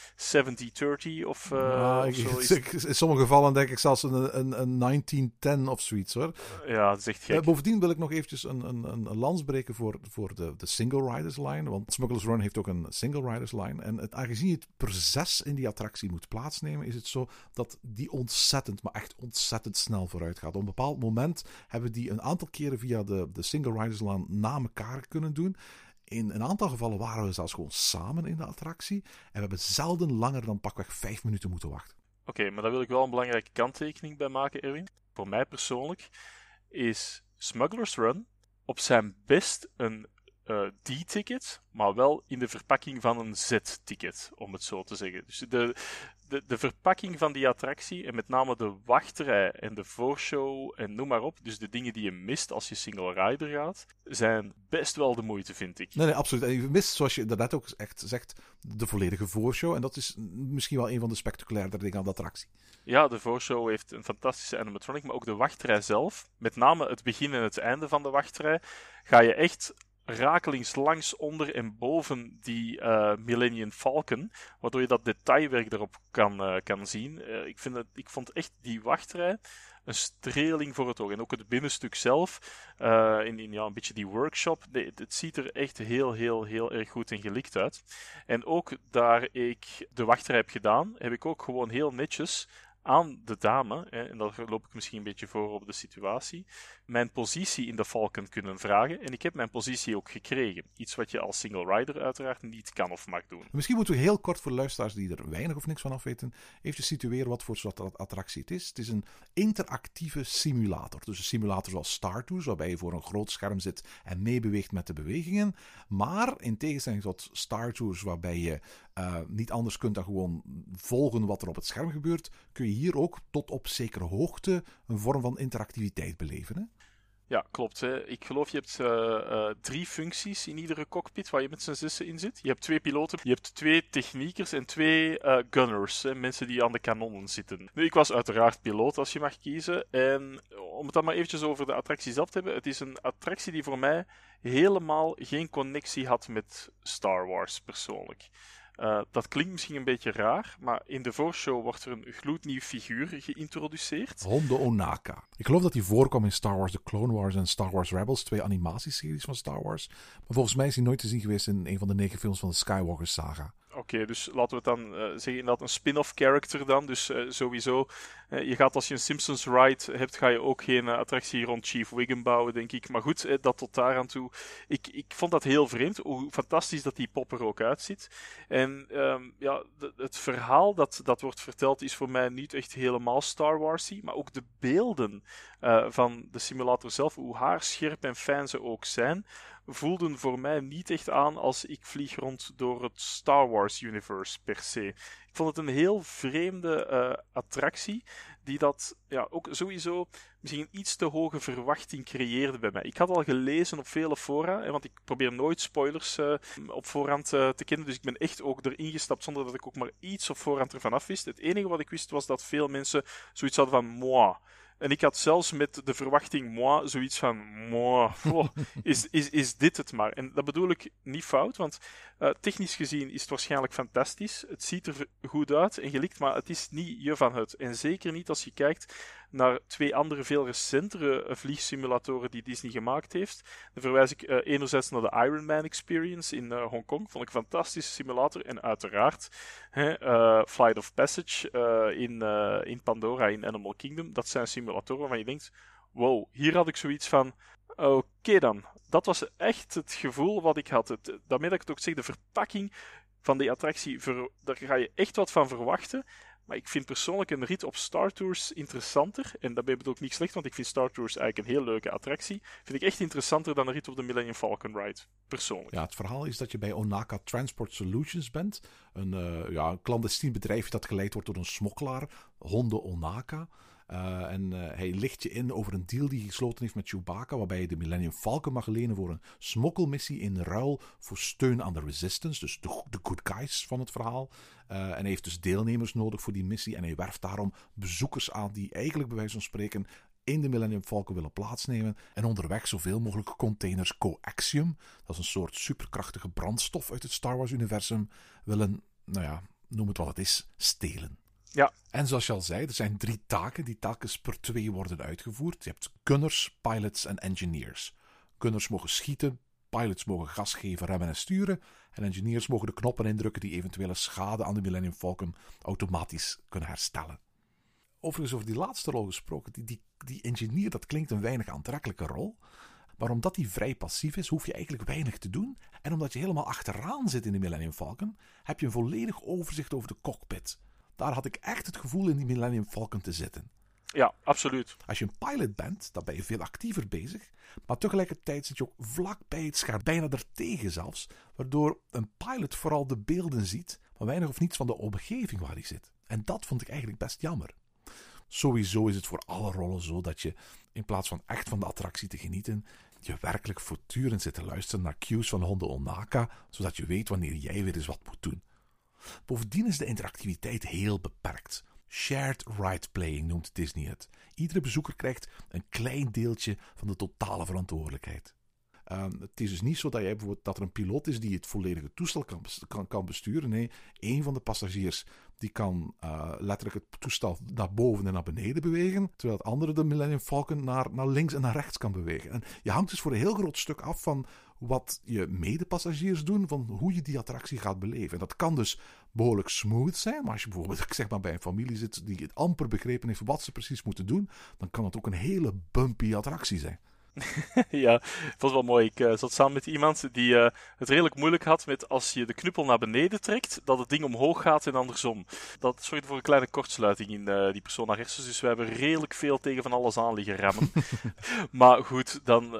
70-30 of, uh, ja, of zo is. *laughs* In sommige gevallen denk ik zelfs een, een, een 1910 of zoiets hoor. Ja, dat is echt gek. Uh, bovendien wil ik nog eventjes een, een, een lans breken voor, voor de, de single riders line. Want Smuggler's Run heeft ook een single riders line. En het, aangezien je het per zes in die attractie moet plaatsnemen, is het zo dat die ontzettend, maar echt ontzettend snel vooruit gaat. Op een bepaald moment hebben die een aantal keren via de, de single riders line na elkaar kunnen doen. In een aantal gevallen waren we zelfs gewoon samen in de attractie. En we hebben zelden langer dan pakweg vijf minuten moeten wachten. Oké, maar daar wil ik wel een belangrijke kanttekening bij maken, Erwin. Voor mij persoonlijk is Smuggler's Run op zijn best een uh, D-ticket, maar wel in de verpakking van een Z-ticket, om het zo te zeggen. Dus de, de, de verpakking van die attractie, en met name de wachtrij en de voorshow en noem maar op, dus de dingen die je mist als je single rider gaat, zijn best wel de moeite, vind ik. Nee, nee, absoluut. En je mist, zoals je daarnet ook echt zegt, de volledige voorshow. En dat is misschien wel een van de spectaculairder dingen aan de attractie. Ja, de voorshow heeft een fantastische animatronic, maar ook de wachtrij zelf, met name het begin en het einde van de wachtrij, ga je echt rakelings langs onder en boven die uh, Millennium Falcon, waardoor je dat detailwerk erop kan, uh, kan zien. Uh, ik, vind het, ik vond echt die wachtrij een streling voor het oog. En ook het binnenstuk zelf, in, in ja, een beetje die workshop, nee, het ziet er echt heel, heel, heel erg goed en gelikt uit. En ook daar ik de wachtrij heb gedaan, heb ik ook gewoon heel netjes aan de dame, en daar loop ik misschien een beetje voor op de situatie, mijn positie in de Falcon kunnen vragen. En ik heb mijn positie ook gekregen. Iets wat je als single rider uiteraard niet kan of mag doen. Misschien moeten we heel kort voor luisteraars die er weinig of niks van af weten, even situeren wat voor soort attractie het is. Het is een interactieve simulator. Dus een simulator zoals Star Tours, waarbij je voor een groot scherm zit en meebeweegt met de bewegingen. Maar in tegenstelling tot Star Tours, waarbij je uh, niet anders kunt dan gewoon volgen wat er op het scherm gebeurt, kun je hier ook tot op zekere hoogte een vorm van interactiviteit beleven. Ja, klopt. Hè. Ik geloof je hebt uh, uh, drie functies in iedere cockpit waar je met z'n zussen in zit. Je hebt twee piloten, je hebt twee techniekers en twee gunners, hè, mensen die aan de kanonnen zitten. Nu, ik was uiteraard piloot als je mag kiezen. En om het dan maar eventjes over de attractie zelf te hebben. Het is een attractie die voor mij helemaal geen connectie had met Star Wars persoonlijk. Uh, dat klinkt misschien een beetje raar, maar in de voorshow wordt er een gloednieuw figuur geïntroduceerd. Hondo Onaka. Ik geloof dat hij voorkwam in Star Wars The Clone Wars en Star Wars Rebels, twee animatieseries van Star Wars. Maar volgens mij is hij nooit te zien geweest in een van de negen films van de Skywalker saga. Oké, dus laten we het dan uh, zeggen dat een spin-off character dan. Dus uh, sowieso, uh, je gaat als je een Simpsons ride hebt, ga je ook geen attractie rond Chief Wiggum bouwen, denk ik. Maar goed, dat tot daar aan toe. Ik, ik vond dat heel vreemd, hoe fantastisch dat die pop er ook uitziet. En um, ja, het verhaal dat, dat wordt verteld is voor mij niet echt helemaal Star Warsy, maar ook de beelden van de simulator zelf, hoe haarscherp en fijn ze ook zijn, voelden voor mij niet echt aan als ik vlieg rond door het Star Wars universe per se. Ik vond het een heel vreemde uh, attractie, die dat ja, ook sowieso misschien een iets te hoge verwachting creëerde bij mij. Ik had al gelezen op vele fora, want ik probeer nooit spoilers uh, op voorhand uh, te kennen, dus ik ben echt ook erin gestapt zonder dat ik ook maar iets op voorhand ervan af wist. Het enige wat ik wist was dat veel mensen zoiets hadden van moi. En ik had zelfs met de verwachting, moi, zoiets van, moi, oh, *laughs* is, is, is dit het maar? En dat bedoel ik niet fout, want uh, technisch gezien is het waarschijnlijk fantastisch. Het ziet er goed uit en gelikt, maar het is niet je van het. En zeker niet als je kijkt naar twee andere veel recentere vliegsimulatoren die Disney gemaakt heeft. Dan verwijs ik uh, enerzijds naar de Iron Man Experience in uh, Hongkong. Vond ik een fantastische simulator. En uiteraard hè, Flight of Passage in, in Pandora in Animal Kingdom. Dat zijn simulatoren waarvan je denkt, wow, hier had ik zoiets van... Oké dan, dat was echt het gevoel wat ik had. Daarmee dat ik het ook zeg, de verpakking van die attractie, daar ga je echt wat van verwachten. Maar ik vind persoonlijk een rit op Star Tours interessanter. En daarbij bedoel ik niet slecht, want ik vind Star Tours eigenlijk een heel leuke attractie. Vind ik echt interessanter dan een rit op de Millennium Falcon Ride. Persoonlijk. Ja, het verhaal is dat je bij Onaka Transport Solutions bent. Een, uh, ja, clandestien bedrijf dat geleid wordt door een smokkelaar, Honda Onaka. Uh, en uh, hij licht je in over een deal die hij gesloten heeft met Chewbacca, waarbij je de Millennium Falcon mag lenen voor een smokkelmissie in ruil voor steun aan de Resistance, dus de, good guys van het verhaal. Uh, en hij heeft dus deelnemers nodig voor die missie en hij werft daarom bezoekers aan die eigenlijk bij wijze van spreken in de Millennium Falcon willen plaatsnemen en onderweg zoveel mogelijk containers coaxium, dat is een soort superkrachtige brandstof uit het Star Wars-universum, willen, nou ja, noem het wat het is, stelen. Ja. En zoals je al zei, er zijn drie taken die telkens per twee worden uitgevoerd. Je hebt gunners, pilots en engineers. Gunners mogen schieten, pilots mogen gas geven, remmen en sturen. En engineers mogen de knoppen indrukken die eventuele schade aan de Millennium Falcon automatisch kunnen herstellen. Overigens, over die laatste rol gesproken, die, die, die engineer, dat klinkt een weinig aantrekkelijke rol. Maar omdat die vrij passief is, hoef je eigenlijk weinig te doen. En omdat je helemaal achteraan zit in de Millennium Falcon, heb je een volledig overzicht over de cockpit. Daar had ik echt het gevoel in die Millennium Falcon te zitten. Ja, absoluut. Als je een pilot bent, dan ben je veel actiever bezig. Maar tegelijkertijd zit je ook vlak bij het scherm, bijna ertegen zelfs. Waardoor een pilot vooral de beelden ziet, maar weinig of niets van de omgeving waar hij zit. En dat vond ik eigenlijk best jammer. Sowieso is het voor alle rollen zo dat je, in plaats van echt van de attractie te genieten, je werkelijk voortdurend zit te luisteren naar cues van Honda Onaka, zodat je weet wanneer jij weer eens wat moet doen. Bovendien is de interactiviteit heel beperkt. Shared ride playing noemt Disney het. Iedere bezoeker krijgt een klein deeltje van de totale verantwoordelijkheid. Um, het is dus niet zo dat, dat er een piloot is die het volledige toestel kan, kan, besturen. Nee, één van de passagiers die kan uh, letterlijk het toestel naar boven en naar beneden bewegen. Terwijl het andere, de Millennium Falcon, naar, naar links en naar rechts kan bewegen. En je hangt dus voor een heel groot stuk af van wat je medepassagiers doen, van hoe je die attractie gaat beleven. En dat kan dus behoorlijk smooth zijn, maar als je bijvoorbeeld *laughs* ik zeg maar, bij een familie zit die het amper begrepen heeft wat ze precies moeten doen, dan kan het ook een hele bumpy attractie zijn. *laughs* ja, dat was wel mooi. Ik uh, zat samen met iemand die uh, het redelijk moeilijk had met als je de knuppel naar beneden trekt, dat het ding omhoog gaat en andersom. Dat zorgde voor een kleine kortsluiting in uh, die persoon naar hersens, dus we hebben redelijk veel tegen van alles aan liggen remmen. *laughs* maar goed, dan,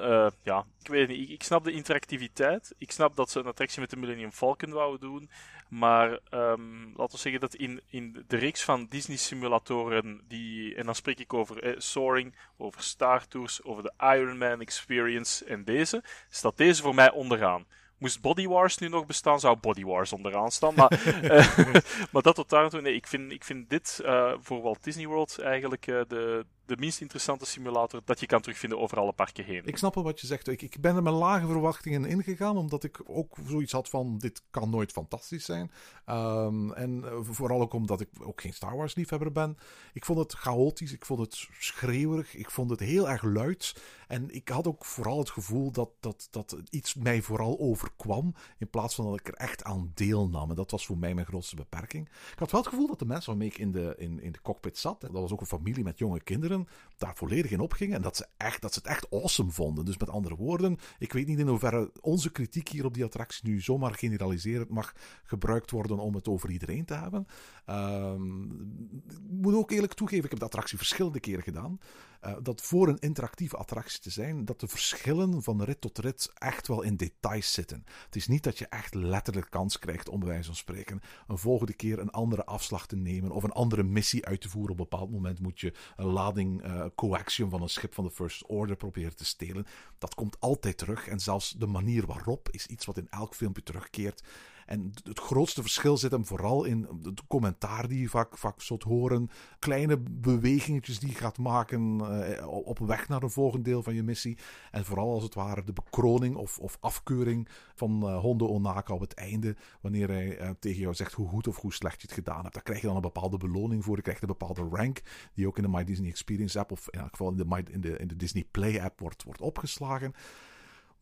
ja, ik weet niet, ik, ik, snap de interactiviteit. Ik snap dat ze een attractie met de Millennium Falcon wouden doen. Maar um, laten we zeggen dat in, in de reeks van Disney-simulatoren, die, en dan spreek ik over eh, Soaring, over Star Tours, over de Iron Man Experience en deze, staat deze voor mij onderaan. Moest Body Wars nu nog bestaan, zou Body Wars onderaan staan. Maar, uh, *laughs* *laughs* maar dat tot daar toe, nee, ik vind, ik vind dit uh, voor Walt Disney World eigenlijk uh, de, de minst interessante simulator dat je kan terugvinden over alle parken heen. Ik snap wel wat je zegt. Ik, ik ben er met lage verwachtingen ingegaan, omdat ik ook zoiets had van: dit kan nooit fantastisch zijn. Um, en vooral ook omdat ik ook geen Star Wars liefhebber ben. Ik vond het chaotisch, ik vond het schreeuwerig, ik vond het heel erg luid. En ik had ook vooral het gevoel dat, dat, dat iets mij vooral overkwam, in plaats van dat ik er echt aan deelnam. En dat was voor mij mijn grootste beperking. Ik had wel het gevoel dat de mensen waarmee ik in de, in, in de cockpit zat, dat was ook een familie met jonge kinderen, daar volledig in opgingen. En dat ze, echt, dat ze het echt awesome vonden. Dus met andere woorden, ik weet niet in hoeverre onze kritiek hier op die attractie nu zomaar generaliserend mag gebruikt worden om het over iedereen te hebben. Um, ik moet ook eerlijk toegeven, ik heb de attractie verschillende keren gedaan. Uh, dat voor een interactieve attractie te zijn, dat de verschillen van rit tot rit echt wel in details zitten. Het is niet dat je echt letterlijk kans krijgt om bij wijze van spreken een volgende keer een andere afslag te nemen of een andere missie uit te voeren. Op een bepaald moment moet je een lading uh, van een schip van de First Order proberen te stelen. Dat komt altijd terug en zelfs de manier waarop is iets wat in elk filmpje terugkeert. En het grootste verschil zit hem vooral in het commentaar die je vaak, vaak zult horen. Kleine bewegingetjes die je gaat maken uh, op weg naar een volgend deel van je missie. En vooral als het ware de bekroning of, of afkeuring van uh, Hondo Onaka op het einde. Wanneer hij uh, tegen jou zegt hoe goed of hoe slecht je het gedaan hebt. Daar krijg je dan een bepaalde beloning voor. Je krijgt een bepaalde rank die ook in de My Disney Experience app of in elk geval in de, in de, in de Disney Play app wordt, wordt opgeslagen.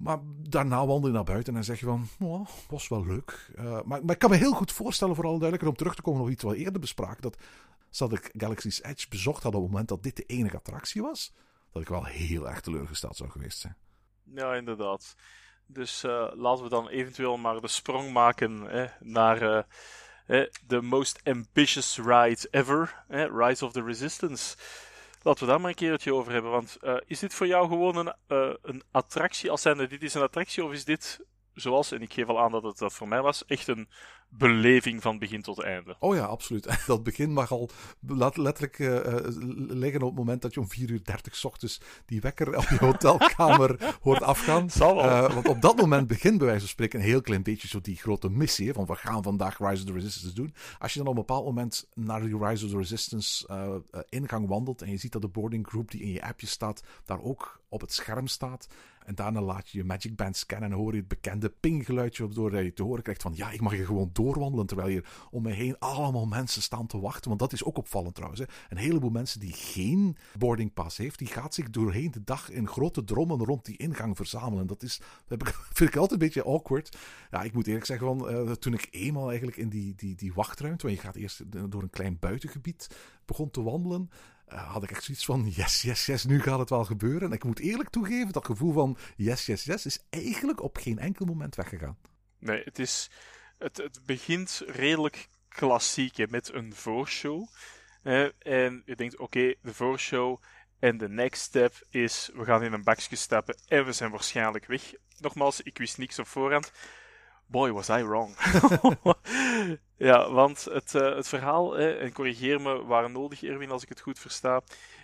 Maar daarna wandel je naar buiten en zeg je van, oh, was wel leuk. Uh, maar, maar, ik kan me heel goed voorstellen, vooral duidelijker om terug te komen op iets wat eerder bespraken, dat zat ik Galaxy's Edge bezocht had op het moment dat dit de enige attractie was, dat ik wel heel erg teleurgesteld zou geweest zijn. Ja, inderdaad. Dus uh, laten we dan eventueel maar de sprong maken naar uh, de most ambitious ride ever, Rise of the Resistance. Laten we daar maar een keertje over hebben. Want uh, is dit voor jou gewoon een, uh, een attractie? Als zijnde, dit is een attractie, of is dit zoals, en ik geef al aan dat het dat voor mij was, echt een beleving van begin tot einde. Oh ja, absoluut. *laughs* Dat begin mag al letterlijk uh, liggen op het moment dat je om 4 uur 30 s ochtends die wekker op je hotelkamer *laughs* hoort afgaan. Uh, want op dat moment begint bij wijze van spreken een heel klein beetje zo die grote missie. van we gaan vandaag Rise of the Resistance doen. Als je dan op een bepaald moment naar die Rise of the Resistance ingang wandelt en je ziet dat de boarding group die in je appje staat, daar ook op het scherm staat. En daarna laat je je Magic Band scannen en hoor je het bekende pinggeluidje waardoor je te horen krijgt van ja, ik mag hier gewoon doorwandelen terwijl hier om me heen allemaal mensen staan te wachten. Want dat is ook opvallend trouwens. Hè. Een heleboel mensen die geen boarding pass heeft, die gaat zich doorheen de dag in grote drommen rond die ingang verzamelen. Dat is, dat *laughs* vind ik altijd een beetje awkward. Ja, ik moet eerlijk zeggen, van, uh, toen ik eenmaal eigenlijk in die, die, die wachtruimte, want je gaat eerst door een klein buitengebied, begon te wandelen eh, had ik echt zoiets van: yes, yes, yes, nu gaat het wel gebeuren. En ik moet eerlijk toegeven, dat gevoel van yes, yes, yes is eigenlijk op geen enkel moment weggegaan. Nee, het, is, het, het begint redelijk klassiek met een voorshow. en je denkt: oké, de voorshow. En de next step is: we gaan in een bakje stappen en we zijn waarschijnlijk weg. Nogmaals, ik wist niks op voorhand. Boy, was I wrong. *laughs* ja, want het, uh, het verhaal, en corrigeer me waar nodig, Erwin, als ik het goed versta,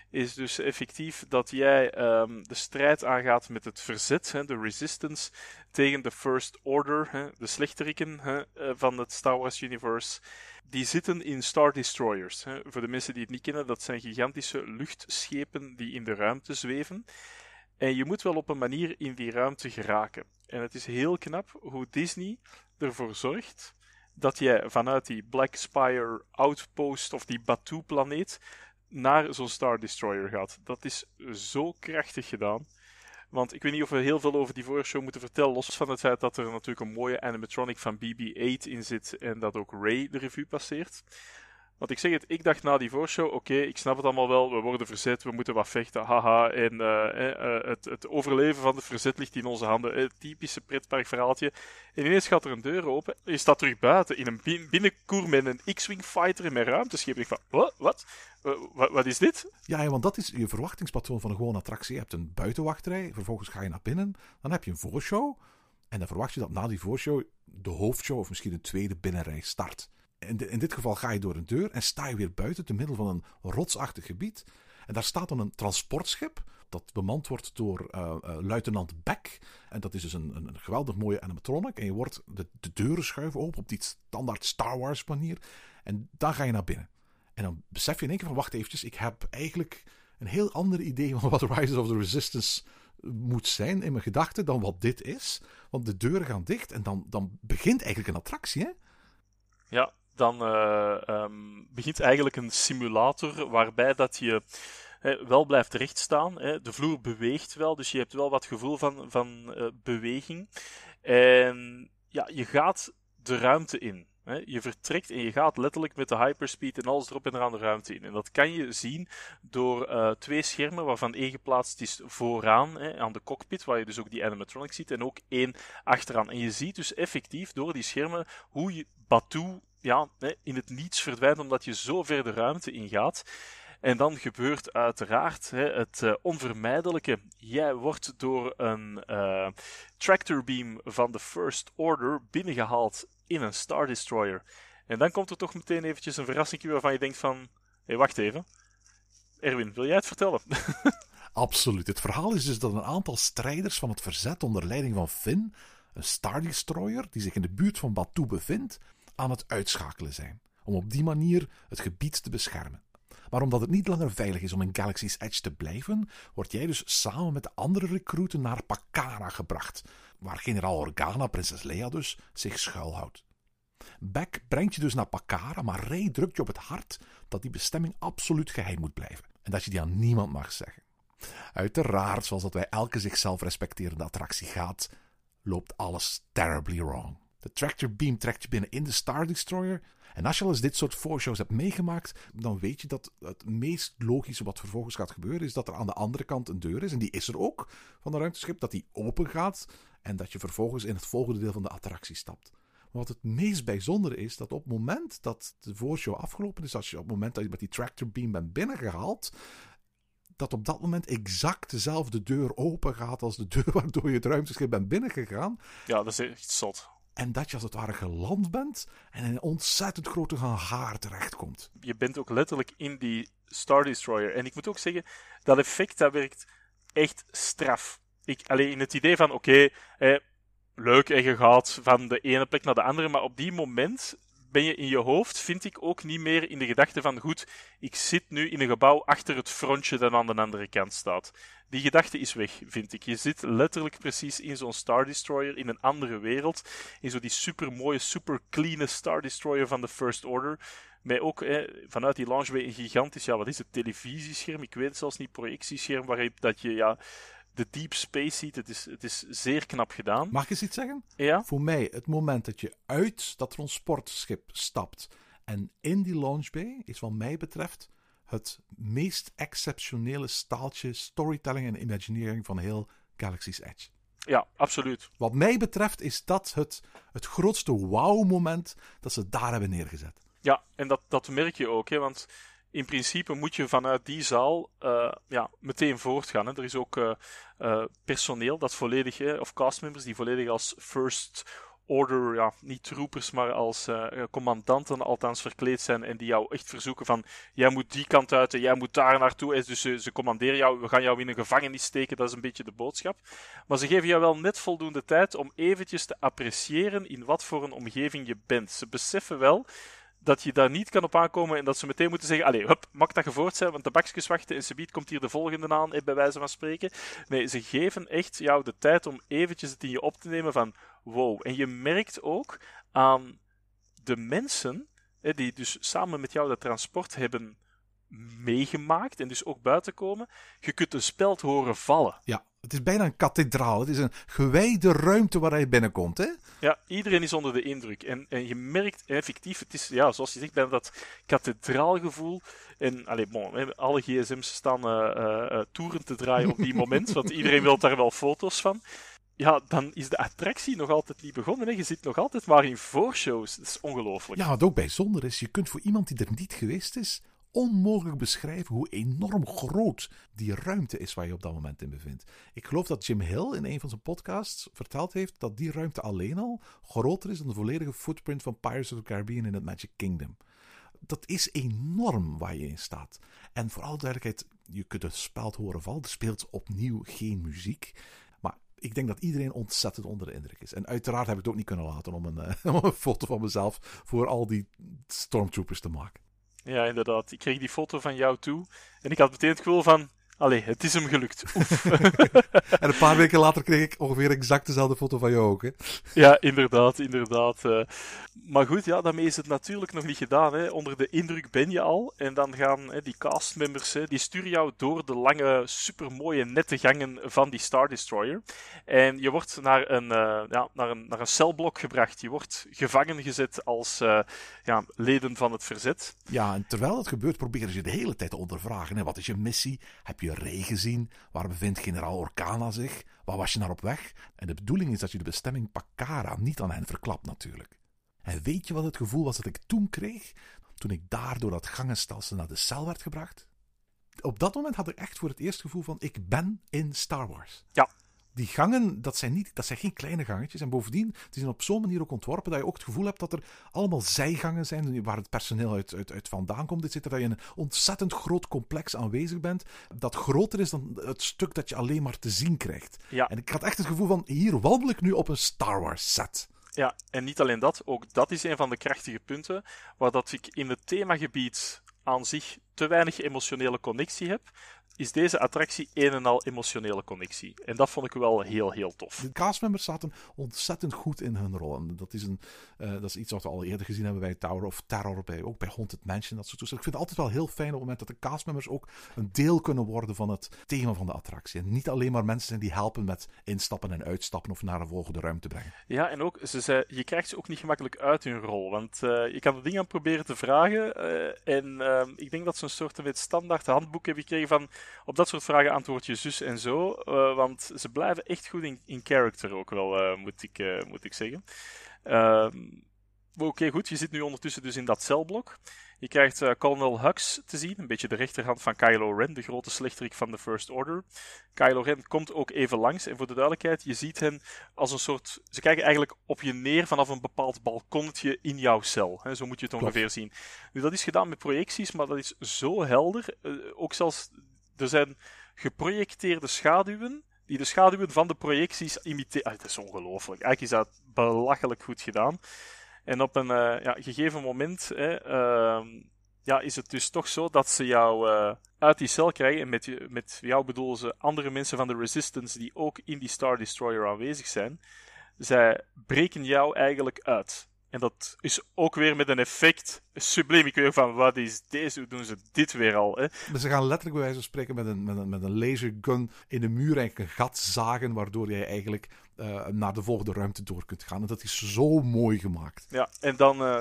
is dus effectief dat jij um, de strijd aangaat met het verzet, hè, de resistance, tegen de First Order, hè, de slechteriken hè, eh, van het Star Wars universe. Die zitten in Star Destroyers. Hè. Voor de mensen die het niet kennen, dat zijn gigantische luchtschepen die in de ruimte zweven. En je moet wel op een manier in die ruimte geraken. En het is heel knap hoe Disney ervoor zorgt dat jij vanuit die Black Spire outpost of die Batuu-planeet naar zo'n Star Destroyer gaat. Dat is zo krachtig gedaan. Want ik weet niet of we heel veel over die voorshow moeten vertellen, los van het feit dat er natuurlijk een mooie animatronic van BB-8 in zit en dat ook Ray de revue passeert. Want ik zeg het, ik dacht na die voorshow, oké, ik snap het allemaal wel, we worden verzet, we moeten wat vechten, haha. En uh, het, het, overleven van het verzet ligt in onze handen. Het typische pretparkverhaaltje. En ineens gaat er een deur open, je staat terug buiten in een binnenkoer met een X-Wing fighter in mijn ruimteschip. Ik van, wat? Wat? wat? Is dit? Ja, ja, want dat is je verwachtingspatroon van een gewone attractie. Je hebt een buitenwachtrij, vervolgens ga je naar binnen, dan heb je een voorshow. En dan verwacht je dat na die voorshow de hoofdshow of misschien een tweede binnenrij start in, in dit geval ga je door een deur en sta je weer buiten, te middel van een rotsachtig gebied. En daar staat dan een transportschip dat bemand wordt door uh, luitenant Beck. En dat is dus een, een, geweldig mooie animatronic. En je wordt de, de deuren schuiven open op die standaard Star Wars manier. En dan ga je naar binnen. En dan besef je in één keer van, wacht eventjes, ik heb eigenlijk een heel ander idee van wat Rise of the Resistance moet zijn in mijn gedachten dan wat dit is. Want de deuren gaan dicht en dan, dan begint eigenlijk een attractie, hè? Ja, dan uh, um, begint eigenlijk een simulator waarbij dat je wel blijft rechtstaan. De vloer beweegt wel, dus je hebt wel wat gevoel van, van uh, beweging. En ja, je gaat de ruimte in. Je vertrekt en je gaat letterlijk met de hyperspeed en alles erop en eraan de ruimte in. En dat kan je zien door uh, twee schermen, waarvan één geplaatst is vooraan hè, aan de cockpit, waar je dus ook die animatronics ziet, en ook één achteraan. En je ziet dus effectief door die schermen hoe je Batuu ja, in het niets verdwijnt omdat je zo ver de ruimte ingaat. En dan gebeurt uiteraard hè, het uh, onvermijdelijke. Jij wordt door een uh, tractor beam van de First Order binnengehaald in een Star Destroyer. En dan komt er toch meteen eventjes een verrassing waarvan je denkt van... Hé, wacht even. Erwin, wil jij het vertellen? *laughs* Absoluut. Het verhaal is dus dat een aantal strijders van het verzet onder leiding van Finn, een Star Destroyer die zich in de buurt van Batuu bevindt, aan het uitschakelen zijn, om op die manier het gebied te beschermen. Maar omdat het niet langer veilig is om in Galaxy's Edge te blijven, word jij dus samen met de andere recruten naar Pakara gebracht, waar generaal Organa, prinses Leia dus, zich schuilhoudt. Beck brengt je dus naar Pakara, maar Rey drukt je op het hart dat die bestemming absoluut geheim moet blijven en dat je die aan niemand mag zeggen. Uiteraard, zoals dat wij elke zichzelf respecterende attractie gaat, loopt alles terribly wrong. De tractor beam trekt je binnen in de Star Destroyer. En als je al eens dit soort voorshows hebt meegemaakt, dan weet je dat het meest logische wat vervolgens gaat gebeuren, is dat er aan de andere kant een deur is. En die is er ook van de ruimteschip, dat die open gaat. En dat je vervolgens in het volgende deel van de attractie stapt. Wat het meest bijzondere is, dat op het moment dat de voorshow afgelopen is, als je op het moment dat je met die tractor beam bent binnengehaald, dat op dat moment exact dezelfde deur open gaat als de deur *laughs* waardoor je het ruimteschip bent binnengegaan. Ja, dat is echt zot. En dat je als het ware geland bent en een ontzettend grote hangaar terechtkomt. Je bent ook letterlijk in die Star Destroyer. En ik moet ook zeggen, dat effect dat werkt echt straf. Ik, alleen in het idee van, oké, eh, leuk en je gaat van de ene plek naar de andere, maar op die moment ben je in je hoofd, vind ik, ook niet meer in de gedachte van, goed, ik zit nu in een gebouw achter het frontje dat aan de andere kant staat. Die gedachte is weg, vind ik. Je zit letterlijk precies in zo'n Star Destroyer, in een andere wereld, in zo die super mooie, super clean Star Destroyer van de First Order. Met ook vanuit die launchway een gigantisch, ja, wat is het, televisiescherm? Ik weet het zelfs niet, projectiescherm, waarop dat je, ja, de deep space ziet. Het is, het is zeer knap gedaan. Mag ik eens iets zeggen? Ja? Voor mij, het moment dat je uit dat transportschip stapt en in die launch bay, is wat mij betreft het meest exceptionele staaltje storytelling en imagineering van heel Galaxy's Edge. Ja, absoluut. Wat mij betreft is dat het, het grootste wow-moment dat ze daar hebben neergezet. Ja, en dat, dat merk je ook, hè, want in principe moet je vanuit die zaal uh, ja, meteen voortgaan. Hè. Er is ook uh, uh, personeel dat volledig, hè, of castmembers die volledig als first order, ja, niet troopers, maar als commandanten althans verkleed zijn en die jou echt verzoeken van jij moet die kant uit en jij moet daar naartoe. Dus ze, ze commanderen jou, we gaan jou in een gevangenis steken, dat is een beetje de boodschap. Maar ze geven jou wel net voldoende tijd om eventjes te appreciëren in wat voor een omgeving je bent. Ze beseffen wel dat je daar niet kan op aankomen en dat ze meteen moeten zeggen: Allee, hup, mag dat gevoerd zijn, want de bakjes wachten en subiet komt hier de volgende aan, bij wijze van spreken. Nee, ze geven echt jou de tijd om eventjes het in je op te nemen van wow. En je merkt ook aan de mensen die dus samen met jou dat transport hebben meegemaakt en dus ook buiten komen, je kunt een speld horen vallen. Ja, het is bijna een kathedraal. Het is een gewijde ruimte waar je binnenkomt, hè? Ja, iedereen is onder de indruk. En, en je merkt effectief, het is, ja, zoals je zegt, bijna dat kathedraalgevoel. En, allee, bon, alle gsm's staan uh, uh, toeren te draaien op die *laughs* moment, want iedereen wil daar wel foto's van ja, dan is de attractie nog altijd niet begonnen. Hè. Je zit nog altijd maar in voorshows. Dat is ongelooflijk. Ja, wat ook bijzonder is, je kunt voor iemand die er niet geweest is, onmogelijk beschrijven hoe enorm groot die ruimte is waar je op dat moment in bevindt. Ik geloof dat Jim Hill in een van zijn podcasts verteld heeft dat die ruimte alleen al groter is dan de volledige footprint van Pirates of the Caribbean in het Magic Kingdom. Dat is enorm waar je in staat. En voor alle duidelijkheid, je kunt het speld horen vallen. Er speelt opnieuw geen muziek. Maar ik denk dat iedereen ontzettend onder de indruk is. En uiteraard heb ik het ook niet kunnen laten om een, *laughs* om een foto van mezelf voor al die stormtroopers te maken. Ja, inderdaad. Ik kreeg die foto van jou toe en ik had meteen het gevoel van, Allee, het is hem gelukt. *laughs* *laughs* en een paar weken later kreeg ik ongeveer exact dezelfde foto van jou ook. Hè? Ja, inderdaad, inderdaad. Uh, maar goed, ja, daarmee is het natuurlijk nog niet gedaan. Hè. Onder de indruk ben je al. En dan gaan hè, die castmembers, hè, die sturen jou door de lange, supermooie, nette gangen van die Star Destroyer. En je wordt naar een, uh, ja, naar een, naar een celblok gebracht. Je wordt gevangen gezet als uh, ja, leden van het verzet. Ja, en terwijl dat gebeurt, proberen ze je de hele tijd te ondervragen. Hè. Wat is je missie? Heb je je gezien? Waar bevindt generaal Orkana zich? Waar was je naar op weg? En de bedoeling is dat je de bestemming Pakara niet aan hen verklapt natuurlijk. En weet je wat het gevoel was dat ik toen kreeg? Toen ik daar door dat gangenstelsel naar de cel werd gebracht? Op dat moment had ik echt voor het eerst gevoel van ik ben in Star Wars. Ja, die gangen, dat zijn, niet, dat zijn geen kleine gangetjes. En bovendien, die zijn op zo'n manier ook ontworpen dat je ook het gevoel hebt dat er allemaal zijgangen zijn waar het personeel uit, uit, uit vandaan komt. Dat je een ontzettend groot complex aanwezig bent. Dat groter is dan het stuk dat je alleen maar te zien krijgt. Ja. En ik had echt het gevoel van, hier wandel ik nu op een Star Wars set. Ja, en niet alleen dat, ook dat is een van de krachtige punten waar dat ik in het themagebied aan zich te weinig emotionele connectie heb is deze attractie een en al emotionele connectie. En dat vond ik wel heel, heel tof. De castmembers zaten ontzettend goed in hun rollen. Dat is, een, uh, dat is iets wat we al eerder gezien hebben bij Tower of Terror, bij, ook bij Haunted Mansion, dat soort toestanden. Ik vind het altijd wel heel fijn op het moment dat de castmembers ook een deel kunnen worden van het thema van de attractie. En niet alleen maar mensen zijn die helpen met instappen en uitstappen of naar een volgende ruimte brengen. Ja, en ook, ze zei, je krijgt ze ook niet gemakkelijk uit hun rol. Want uh, je kan de dingen proberen te vragen. Uh, en ehm, ik denk dat ze een soort van standaard handboek hebben gekregen van op dat soort vragen antwoord je zus en zo. Uh, want ze blijven echt goed in, in character ook wel, uh, moet, ik, uh, moet ik zeggen. Ehm, Oké, goed. Je zit nu ondertussen dus in dat celblok. Je krijgt uh, Colonel Hux te zien, een beetje de rechterhand van Kylo Ren, de grote slechterik van de First Order. Kylo Ren komt ook even langs en voor de duidelijkheid, je ziet hen als een soort... Ze kijken eigenlijk op je neer vanaf een bepaald balkonnetje in jouw cel. Hè, zo moet je het ongeveer zien. Nu, dat is gedaan met projecties, maar dat is zo helder. Uh, ook zelfs, er zijn geprojecteerde schaduwen die de schaduwen van de projecties imiteren. Ah, dat is ongelooflijk. Eigenlijk is dat belachelijk goed gedaan. En op een uh, ja, gegeven moment hè, uh, ja, is het dus toch zo dat ze jou uh, uit die cel krijgen. En met, met jou bedoelen ze andere mensen van de Resistance die ook in die Star Destroyer aanwezig zijn. Zij breken jou eigenlijk uit. En dat is ook weer met een effect subliem. Ik weet van, wat is deze? Hoe doen ze dit weer al? Hè? Ze gaan letterlijk bij wijze van spreken met een, met een, met een lasergun in de muur eigenlijk een gat zagen, waardoor jij eigenlijk uh, naar de volgende ruimte door kunt gaan. En dat is zo mooi gemaakt. Ja, en dan... Uh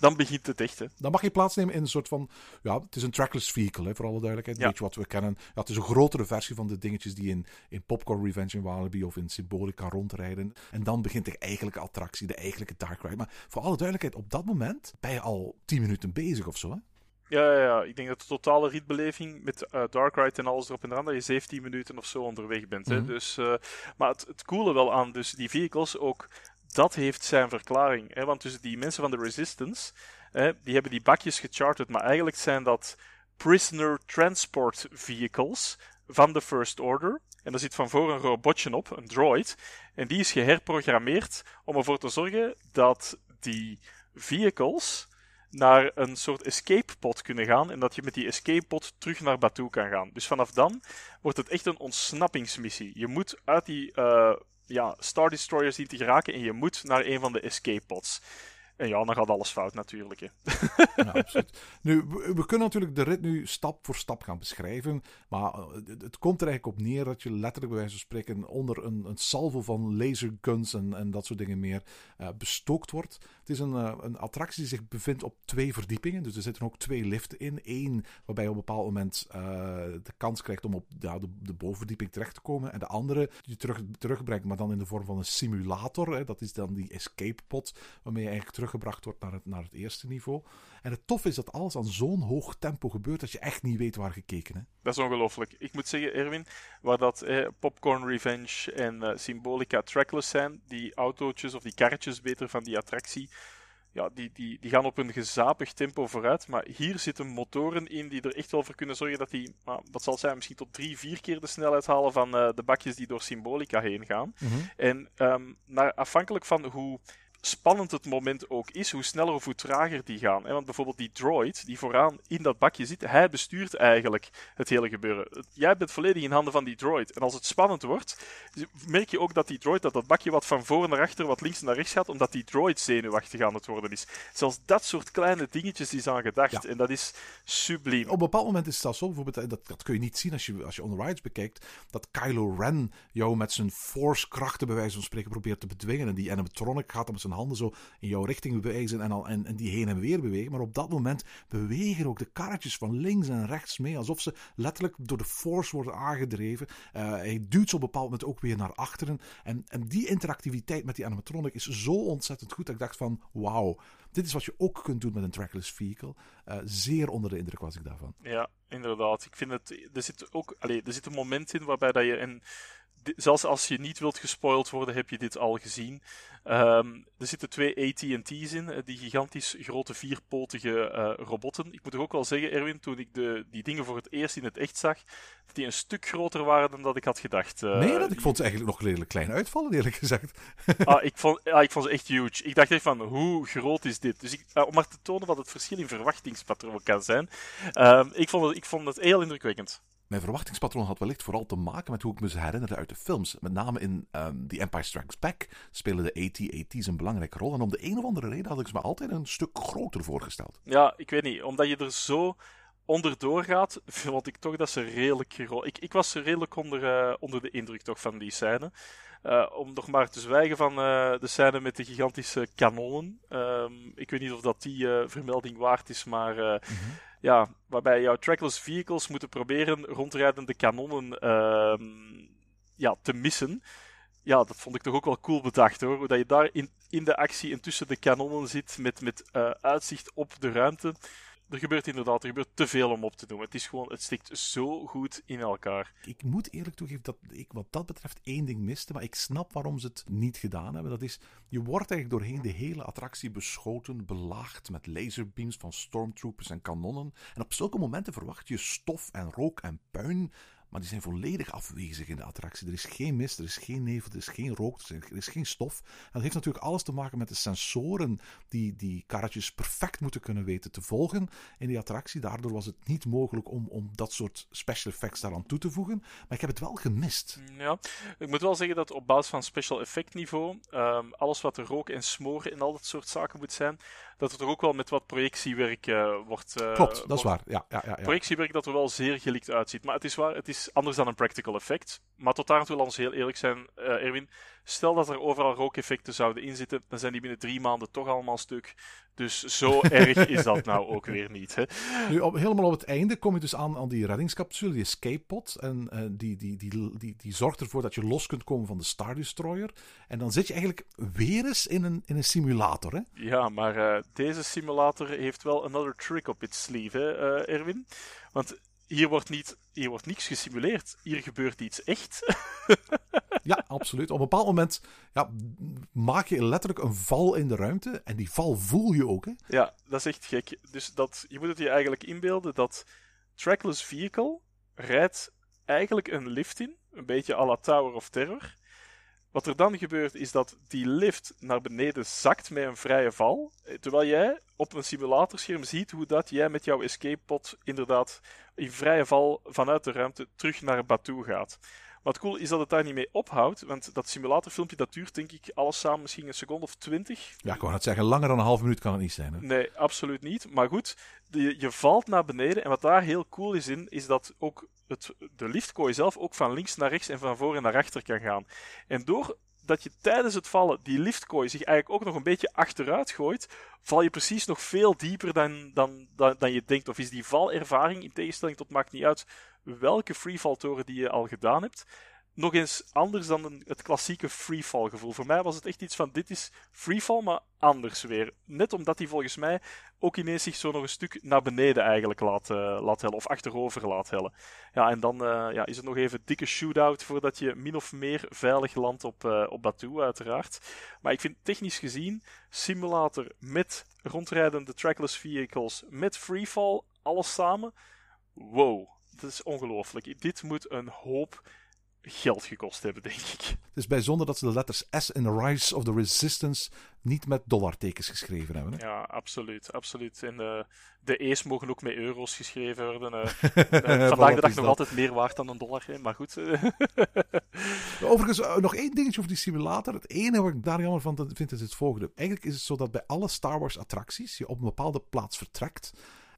dan begint het echt. Hè. Dan mag je plaatsnemen in een soort van. Ja, het is een trackless vehicle, hè, voor alle duidelijkheid. Ja. Weet je wat we kennen? Ja, het is een grotere versie van de dingetjes die in, in Popcorn Revenge in Walibi of in Symbolica rondrijden. En dan begint de eigenlijke attractie, de eigenlijke Dark Ride. Maar voor alle duidelijkheid, op dat moment ben je al 10 minuten bezig of zo. Hè? Ja, ja, ja, ik denk dat de totale rietbeleving met uh, Dark Ride en alles erop en eraan, dat je 17 minuten of zo onderweg bent. hè? Mhm. Dus, uh, maar het, het coole wel aan dus die vehicles ook dat heeft zijn verklaring. Hè? Want dus die mensen van de Resistance, hè, die hebben die bakjes gecharterd, maar eigenlijk zijn dat prisoner transport vehicles van de First Order. En daar zit van voor een robotje op, een droid. En die is geherprogrammeerd om ervoor te zorgen dat die vehicles naar een soort escape pod kunnen gaan en dat je met die escape pod terug naar Batuu kan gaan. Dus vanaf dan wordt het echt een ontsnappingsmissie. Je moet uit die uh, ja, Star Destroyers zien te geraken en je moet naar een van de escape pods. En ja, dan gaat alles fout natuurlijk. Hè. *laughs* Nu, we, kunnen natuurlijk de rit nu stap voor stap gaan beschrijven. Maar eh, het, komt er eigenlijk op neer dat je letterlijk bij wijze van spreken onder een, een salvo van laserguns en, en dat soort dingen meer uh, bestookt wordt. Het is een, uh, een attractie die zich bevindt op twee verdiepingen. Dus er zitten ook twee liften in. Eén waarbij je op een bepaald moment de kans krijgt om op de, de bovenverdieping terecht te komen. En de andere die je terug, terugbrengt, maar dan in de vorm van een simulator. Hè. Dat is dan die escape pod, waarmee je eigenlijk terug teruggebracht wordt naar het, naar het eerste niveau. En het tof is dat alles aan zo'n hoog tempo gebeurt dat je echt niet weet waar gekeken. Hè? Dat is ongelooflijk. Ik moet zeggen, Erwin, waar dat eh, Popcorn Revenge en uh, Symbolica trackless zijn, die autootjes of die karretjes beter van die attractie, ja, die, die, die gaan op een gezapig tempo vooruit. Maar hier zitten motoren in die er echt wel voor kunnen zorgen dat die, nou, wat zal zijn, misschien tot drie, vier keer de snelheid halen van uh, de bakjes die door Symbolica heen gaan. Mm -hmm. En um, naar, afhankelijk van hoe spannend het moment ook is, hoe sneller of hoe trager die gaan. Want bijvoorbeeld die droid die vooraan in dat bakje zit, hij bestuurt eigenlijk het hele gebeuren. Jij bent volledig in handen van die droid. En als het spannend wordt, merk je ook dat die droid, dat dat bakje wat van voor naar achter, wat links naar rechts gaat, omdat die droid zenuwachtig aan het worden is. Zelfs dat soort kleine dingetjes is aan gedacht. En dat is subliem. Op een bepaald moment is het zelfs zo, bijvoorbeeld, dat, dat kun je niet zien als je, als je on the rides bekijkt, dat Kylo Ren jou met zijn force krachten bij wijze van spreken probeert te bedwingen. En die animatronic gaat met zijn handen zo in jouw richting wijzen en, al, en, en die heen en weer bewegen. Maar op dat moment bewegen ook de karretjes van links en rechts mee, alsof ze letterlijk door de force worden aangedreven. Uh, hij duwt ze op bepaald moment ook weer naar achteren. En, en die interactiviteit met die animatronic is zo ontzettend goed dat ik dacht van, wauw, dit is wat je ook kunt doen met een trackless vehicle. Uh, zeer onder de indruk was ik daarvan. Ja, inderdaad. Ik vind het, er zit ook, allez, er zit een moment in waarbij dat je, en zelfs als je niet wilt gespoild worden, heb je dit al gezien. Um, er zitten twee AT&T's in, eh, die gigantisch grote vierpotige uh, robotten. Ik moet er ook wel zeggen, Erwin, toen ik de, die dingen voor het eerst in het echt zag, dat die een stuk groter waren dan dat ik had gedacht. Uh, nee, dat, ik vond ze eigenlijk nog redelijk klein uitvallen, eerlijk gezegd. ah, *laughs* ik, vond, ah, ik vond ze echt huge. Ik dacht echt van, hoe groot is dit? Dus ik, om maar te tonen wat het verschil in verwachtingspatroon kan zijn. Um, ik, vond het, ik vond het heel indrukwekkend. Mijn verwachtingspatroon had wellicht vooral te maken met hoe ik me ze herinnerde uit de films. Met name in um, The Empire Strikes Back spelen de AT-AT's een belangrijke rol. En om de een of andere reden had ik ze me altijd een stuk groter voorgesteld. Ja, ik weet niet. Omdat je er zo onderdoor gaat, *laughs* vond ik toch dat ze redelijk... Ik, ik was redelijk onder, uh, onder de indruk toch van die scène. Uh, om nog maar te zwijgen van uh, de scène met de gigantische kanonnen. Um, ik weet niet of dat die vermelding waard is, maar... Mm -hmm ja, waarbij jouw trackless vehicles moeten proberen rondrijdende kanonnen uh, ja, te missen. ja, dat vond ik toch ook wel cool bedacht hoor. Hoe dat je daar in, in de actie en tussen de kanonnen zit met, met uh, uitzicht op de ruimte. Er gebeurt inderdaad, er gebeurt te veel om op te doen. Het is gewoon, het stikt zo goed in elkaar. Ik moet eerlijk toegeven dat ik wat dat betreft één ding miste, maar ik snap waarom ze het niet gedaan hebben. Dat is, je wordt eigenlijk doorheen de hele attractie beschoten, belaagd met laserbeams van stormtroopers en kanonnen. En op zulke momenten verwacht je stof en rook en puin maar die zijn volledig afwezig in de attractie. Er is geen mist, er is geen nevel, er is geen rook, er is geen stof. Dat heeft natuurlijk alles te maken met de sensoren die die karretjes perfect moeten kunnen weten te volgen in die attractie. Daardoor was het niet mogelijk om, om dat soort special effects daaraan toe te voegen. Maar ik heb het wel gemist. Ja, ik moet wel zeggen dat op basis van special effect niveau, um, alles wat er rook en smoren en al dat soort zaken moet zijn, dat er toch ook wel met wat projectiewerk uh, wordt. Uh, Klopt, dat is waar. Ja, ja, ja, ja, Projectiewerk dat er wel zeer gelikt uitziet. Maar het is waar, het is anders dan een practical effect. Maar tot daar toe, laten we heel eerlijk zijn, uh, Erwin. Stel dat er overal rookeffecten zouden inzitten, dan zijn die binnen drie maanden toch allemaal stuk. Dus zo *laughs* erg is dat nou ook weer niet. Hè? Nu, op, helemaal op het einde kom je dus aan, aan die reddingscapsule, die escape pod. En uh, die, die, die, die, die zorgt ervoor dat je los kunt komen van de Star Destroyer. En dan zit je eigenlijk weer eens in een, in een simulator. Hè? Ja, maar uh, deze simulator heeft wel another trick op its sleeve, hè, uh, Erwin. Want hier wordt, niet, hier wordt niks gesimuleerd. Hier gebeurt iets echt. *laughs* ja, absoluut. Op een bepaald moment ja, maak je letterlijk een val in de ruimte. En die val voel je ook. Hè? Ja, dat is echt gek. Dus dat, je moet het je eigenlijk inbeelden dat trackless vehicle rijdt eigenlijk een lift in. Een beetje à la Tower of Terror. Wat er dan gebeurt is dat die lift naar beneden zakt met een vrije val. Terwijl jij op een simulatorscherm ziet hoe dat jij met jouw escape pod inderdaad in vrije val vanuit de ruimte terug naar Batu gaat. Wat cool is dat het daar niet mee ophoudt, want dat simulatorfilmpje dat duurt denk ik alles samen misschien een seconde of twintig. Ja, ik wou het zeggen, langer dan een half minuut kan het niet zijn. Hè? Nee, absoluut niet. Maar goed, je, je valt naar beneden en wat daar heel cool is in, is dat ook het, de liftkooi zelf ook van links naar rechts en van voor en naar achter kan gaan. En door dat je tijdens het vallen die liftkooi zich eigenlijk ook nog een beetje achteruit gooit, val je precies nog veel dieper dan, dan, dan, dan je denkt. Of is die valervaring, in tegenstelling tot maakt niet uit welke freefall-toren die je al gedaan hebt, nog eens anders dan een, het klassieke freefall gevoel. Voor mij was het echt iets van dit is freefall, maar anders weer. Net omdat hij volgens mij ook ineens zich zo nog een stuk naar beneden eigenlijk laat, uh, laat hellen, of achterover laat hellen. Ja, en dan uh, ja, is het nog even dikke shootout voordat je min of meer veilig landt op, uh, op Batu, uiteraard. Maar ik vind technisch gezien, simulator met rondrijdende trackless vehicles, met freefall, alles samen. Wow, dat is ongelooflijk. Dit moet een hoop geld gekost hebben, denk ik. Het is bijzonder dat ze de letters S in the Rise of the Resistance niet met dollartekens geschreven hebben. Hè? Ja, absoluut. absoluut. En uh, de E's mogen ook met euro's geschreven worden. *laughs* Uh, vandaag de dag nog altijd meer waard dan een dollar, hè? maar goed. *laughs* Overigens, nog één dingetje over die simulator. Het ene wat ik daar jammer van vind is het volgende. Eigenlijk is het zo dat bij alle Star Wars attracties je op een bepaalde plaats vertrekt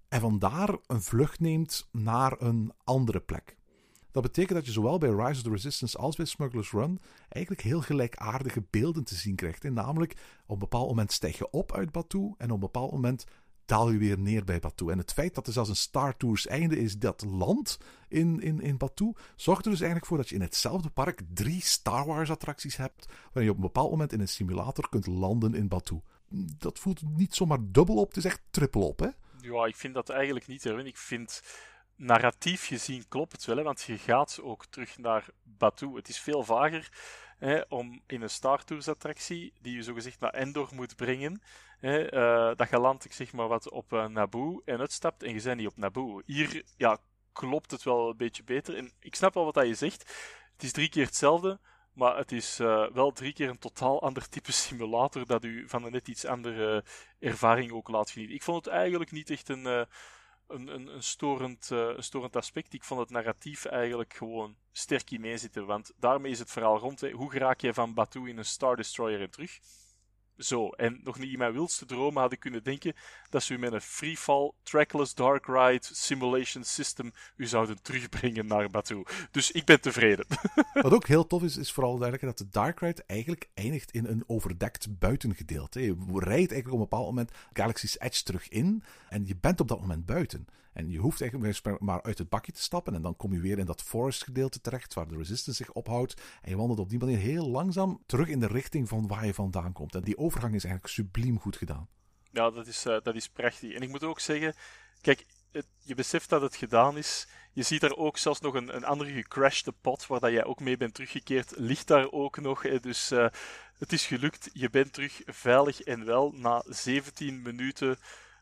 en vandaar een vlucht neemt naar een andere plek. Dat betekent dat je zowel bij Rise of the Resistance als bij Smuggler's Run eigenlijk heel gelijkaardige beelden te zien krijgt. En namelijk, op een bepaald moment stijg je op uit Batu en op een bepaald moment daal je weer neer bij Batu. En het feit dat er zelfs een Star Tours einde is dat land in, in, in Batu, zorgt er dus eigenlijk voor dat je in hetzelfde park drie Star Wars attracties hebt, waarin je op een bepaald moment in een simulator kunt landen in Batu. Dat voelt niet zomaar dubbel op, het is echt triple op, hè? Ja, ik vind dat eigenlijk niet, Erwin. Ik vind narratief gezien klopt het wel, hè, want je gaat ook terug naar Batu. Het is veel vager hè, om in een Star Tours attractie, die je zogezegd naar Endor moet brengen, hè, uh, dat je landt, ik zeg maar wat, op uh, Naboo en uitstapt en je bent niet op Naboo. Hier ja, klopt het wel een beetje beter. En ik snap wel wat dat je zegt. Het is drie keer hetzelfde, maar het is uh, wel drie keer een totaal ander type simulator dat u van een net iets andere ervaring ook laat genieten. Ik vond het eigenlijk niet echt een een, een, een, storend, storend aspect. Ik vond het narratief eigenlijk gewoon sterk in meezitten. Want daarmee is het verhaal rond. Hoe raak je van Batu in een Star Destroyer en terug? Zo, en nog niet in mijn wildste dromen had ik kunnen denken dat ze u met een freefall, trackless dark ride simulation system u zouden terugbrengen naar Batu. Dus ik ben tevreden. *laughs* Wat ook heel tof is, is vooral duidelijk dat de dark ride eigenlijk eindigt in een overdekt buitengedeelte. Je rijdt eigenlijk op een bepaald moment Galaxy's Edge terug in en je bent op dat moment buiten. En je hoeft eigenlijk maar uit het bakje te stappen en dan kom je weer in dat forest gedeelte terecht waar de resistance zich ophoudt. En je wandelt op die manier heel langzaam terug in de richting van waar je vandaan komt. En die overgang is eigenlijk subliem goed gedaan. Ja, dat is, uh, dat is prachtig. En ik moet ook zeggen, kijk, je beseft dat het gedaan is. Je ziet daar ook zelfs nog een, een andere gecrashte pot, waar dat jij ook mee bent teruggekeerd, ligt daar ook nog. Dus uh, het is gelukt. Je bent terug veilig en wel na 17 minuten.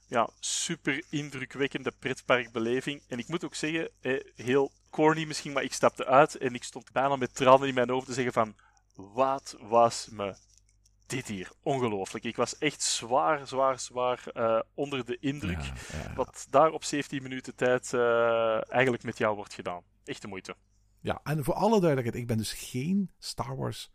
Ja, super indrukwekkende pretparkbeleving. En ik moet ook zeggen, heel corny misschien, maar ik stapte uit en ik stond bijna met tranen in mijn hoofd te zeggen van... Wat was me dit hier, ongelooflijk. Ik was echt zwaar, zwaar, zwaar uh, onder de indruk. Ja, ja. Wat daar op 17 minuten tijd uh, eigenlijk met jou wordt gedaan. Echt de moeite. Ja, en voor alle duidelijkheid, ik ben dus geen Star Wars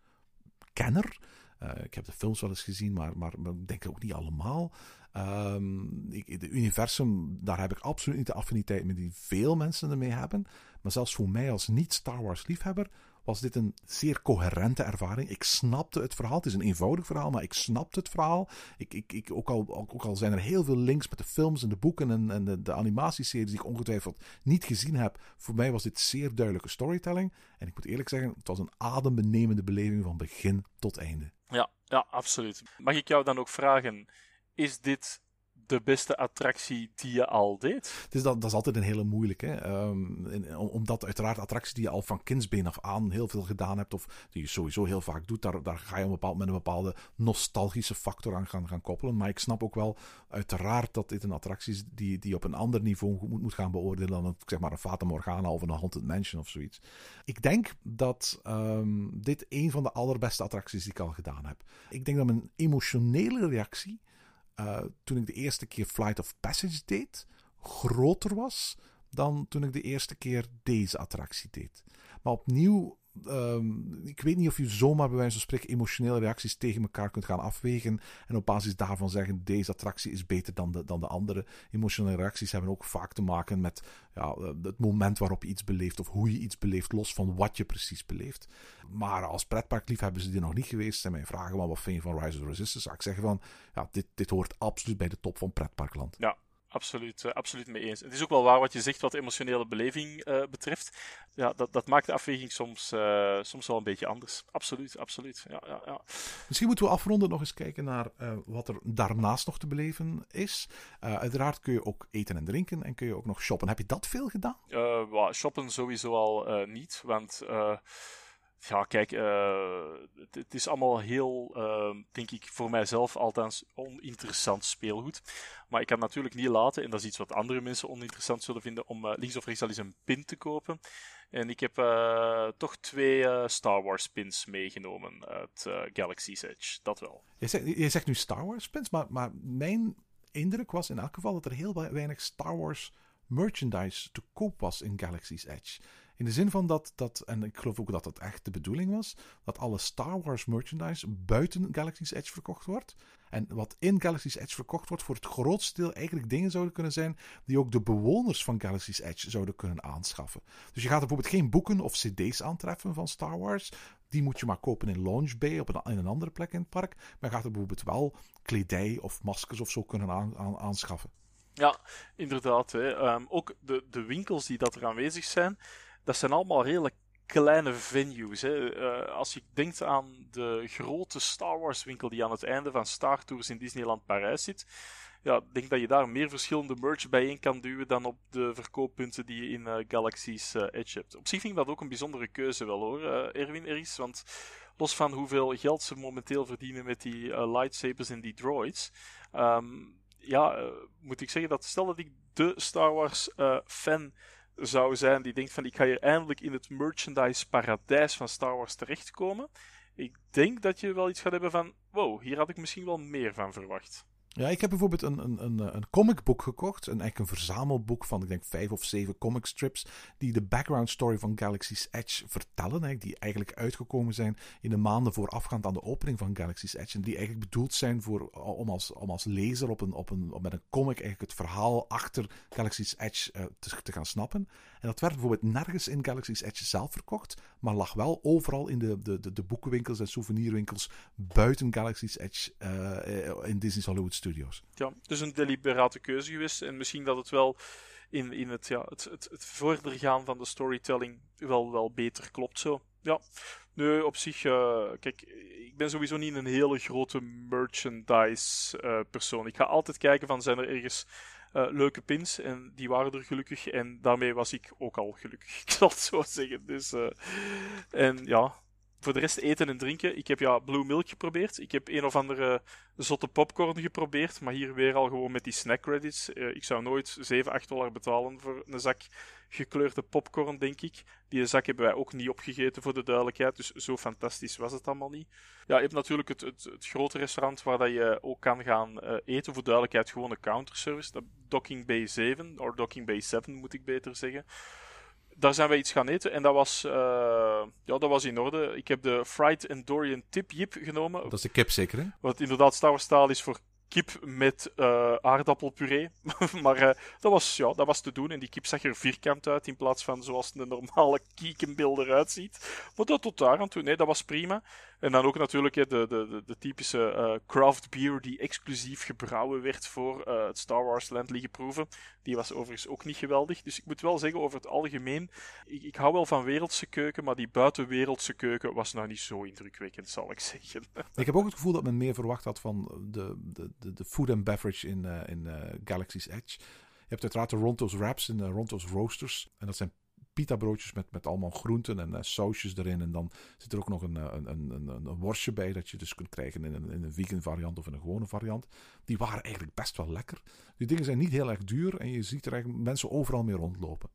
kenner. Uh, ik heb de films wel eens gezien, maar, maar, maar ik denk ook niet allemaal. Um, ik, de universum, daar heb ik absoluut niet de affiniteit mee die veel mensen ermee hebben. Maar zelfs voor mij als niet-Star Wars liefhebber was dit een zeer coherente ervaring. Ik snapte het verhaal. Het is een eenvoudig verhaal, maar ik snapte het verhaal. Ik, ik, ik, ook, al, ook al zijn er heel veel links met de films en de boeken en, en de, de animatieseries die ik ongetwijfeld niet gezien heb. Voor mij was dit zeer duidelijke storytelling. En ik moet eerlijk zeggen, het was een adembenemende beleving van begin tot einde. Ja, ja, absoluut. Mag ik jou dan ook vragen, is dit de beste attractie die je al deed? Dus dat, dat is altijd een hele moeilijke. Um, omdat uiteraard attracties die je al van kindsbeen af aan heel veel gedaan hebt, of die je sowieso heel vaak doet, daar, daar ga je een bepaald, met een bepaalde nostalgische factor aan gaan, gaan koppelen. Maar ik snap ook wel uiteraard dat dit een attractie is die, die op een ander niveau moet, moet gaan beoordelen dan een, zeg maar een Fata Morgana of een Haunted Mansion of zoiets. Ik denk dat um, dit een van de allerbeste attracties die ik al gedaan heb. Ik denk dat mijn emotionele reactie uh, toen ik de eerste keer Flight of Passage deed, groter was dan toen ik de eerste keer deze attractie deed. Maar opnieuw, um, ik weet niet of je zomaar bij wijze van spreken emotionele reacties tegen elkaar kunt gaan afwegen en op basis daarvan zeggen deze attractie is beter dan de, dan de andere. Emotionele reacties hebben ook vaak te maken met ja, het moment waarop je iets beleeft of hoe je iets beleeft, los van wat je precies beleeft. Maar als pretparklief hebben ze die nog niet geweest. En mij vragen, wat vind je van Rise of the Resistance? Zou ik zeggen van, ja, dit, dit hoort absoluut bij de top van pretparkland. Ja, absoluut, uh, absoluut mee eens. Het is ook wel waar wat je zegt wat de emotionele beleving uh, betreft. Ja, dat, dat maakt de afweging soms, uh, soms wel een beetje anders. Absoluut, absoluut. Ja, ja, ja. Misschien moeten we afronden nog eens kijken naar wat er daarnaast nog te beleven is. uiteraard kun je ook eten en drinken en kun je ook nog shoppen. Heb je dat veel gedaan? Well, shoppen sowieso al niet, want ja, kijk, uh, het, het, is allemaal heel, uh, denk ik, voor mijzelf althans oninteressant speelgoed. Maar ik kan natuurlijk niet laten, en dat is iets wat andere mensen oninteressant zullen vinden, om uh, links of rechts al eens een pin te kopen. En ik heb toch twee Star Wars pins meegenomen uit Galaxy's Edge, dat wel. Je zegt, je zegt nu Star Wars pins, maar mijn indruk was in elk geval dat er heel weinig Star Wars merchandise te koop was in Galaxy's Edge. In de zin van dat, dat, en ik geloof ook dat dat echt de bedoeling was, dat alle Star Wars merchandise buiten Galaxy's Edge verkocht wordt. En wat in Galaxy's Edge verkocht wordt, voor het grootste deel eigenlijk dingen zouden kunnen zijn die ook de bewoners van Galaxy's Edge zouden kunnen aanschaffen. Dus je gaat bijvoorbeeld geen boeken of cd's aantreffen van Star Wars. Die moet je maar kopen in Launch Bay, op een, in een andere plek in het park. Maar je gaat er bijvoorbeeld wel kledij of maskers of zo kunnen aan, aan, aanschaffen. Ja, inderdaad. Hè. Um, ook de, de winkels die dat er aanwezig zijn, dat zijn allemaal redelijk kleine venues. Hè. Uh, als je denkt aan de grote Star Wars winkel die aan het einde van Star Tours in Disneyland Parijs zit, ja, denk dat je daar meer verschillende merch bijeen kan duwen dan op de verkooppunten die je in uh, Galaxy's uh, Edge hebt. Op zich vind ik dat ook een bijzondere keuze wel hoor, Erwin Eris, want los van hoeveel geld ze momenteel verdienen met die lightsabers en die droids, um, ja, moet ik zeggen dat stel dat ik de Star Wars fan zou zijn die denkt van ik ga hier eindelijk in het merchandise paradijs van Star Wars terechtkomen. Ik denk dat je wel iets gaat hebben van wow, hier had ik misschien wel meer van verwacht. Ja, ik heb bijvoorbeeld een, een, een, een comicboek gekocht. Een, eigenlijk een verzamelboek van, ik denk, vijf of zeven comic strips. Die de background story van Galaxy's Edge vertellen. die eigenlijk uitgekomen zijn in de maanden voorafgaand aan de opening van Galaxy's Edge. En die eigenlijk bedoeld zijn voor, om, als, om als lezer op een, op een, met een comic eigenlijk het verhaal achter Galaxy's Edge te, te, gaan snappen. En dat werd bijvoorbeeld nergens in Galaxy's Edge zelf verkocht. Maar lag wel overal in de, de, de, de boekenwinkels en souvenirwinkels buiten Galaxy's Edge uh, in Disney's Hollywood Studios. Ja, dus een deliberate keuze geweest. En misschien dat het wel in, in het, ja, het, het, het van de storytelling wel, wel beter klopt zo. Ja, nee, op zich, uh, kijk, ik ben sowieso niet een hele grote merchandise uh, persoon. Ik ga altijd kijken van, zijn er ergens uh, leuke pins? En die waren er gelukkig. En daarmee was ik ook al gelukkig, *laughs* ik zal het zo zeggen. Dus, en ja, voor de rest eten en drinken. Ik heb ja Blue Milk geprobeerd. Ik heb een of andere zotte popcorn geprobeerd. Maar hier weer al gewoon met die snack credits. Uh, ik zou nooit 7, 8 dollar betalen voor een zak gekleurde popcorn, denk ik. Die zak hebben wij ook niet opgegeten, voor de duidelijkheid. Dus zo fantastisch was het allemaal niet. Ja, je hebt natuurlijk het, het, grote restaurant waar dat je ook kan gaan uh, eten. Voor duidelijkheid gewoon een counterservice. Docking Bay 7, of Docking Bay 7 moet ik beter zeggen daar zijn we iets gaan eten en dat was, uh, ja, dat was in orde. Ik heb de Fried Endorian Tip Jip genomen. Dat is de kip zeker, hè? Wat inderdaad Star Wars taal is voor kip met uh, aardappelpuree. *laughs* maar uh, dat, was, ja, dat was te doen. En die kip zag er vierkant uit in plaats van zoals een normale kiekenbeeld eruit ziet. Maar dat tot daar aan toe. Nee, dat was prima. En dan ook natuurlijk de, de, de, de typische uh, craft beer die exclusief gebrouwen werd voor het Star Wars Land liggen proeven. Die was overigens ook niet geweldig. Dus ik moet wel zeggen, over het algemeen, ik, ik hou wel van wereldse keuken, maar die buitenwereldse keuken was nou niet zo indrukwekkend, zal ik zeggen. *laughs* Ik heb ook het gevoel dat men meer verwacht had van de, de, de, de food and beverage in, uh, in Galaxy's Edge. Je hebt uiteraard de Ronto's Wraps en de Ronto's Roasters. En dat zijn pita broodjes met, met allemaal groenten en uh, sausjes erin. En dan zit er ook nog een, een, een, een, een worstje bij dat je dus kunt krijgen in een, in een vegan variant of in een gewone variant. Die waren eigenlijk best wel lekker. Die dingen zijn niet heel erg duur en je ziet er eigenlijk mensen overal mee rondlopen.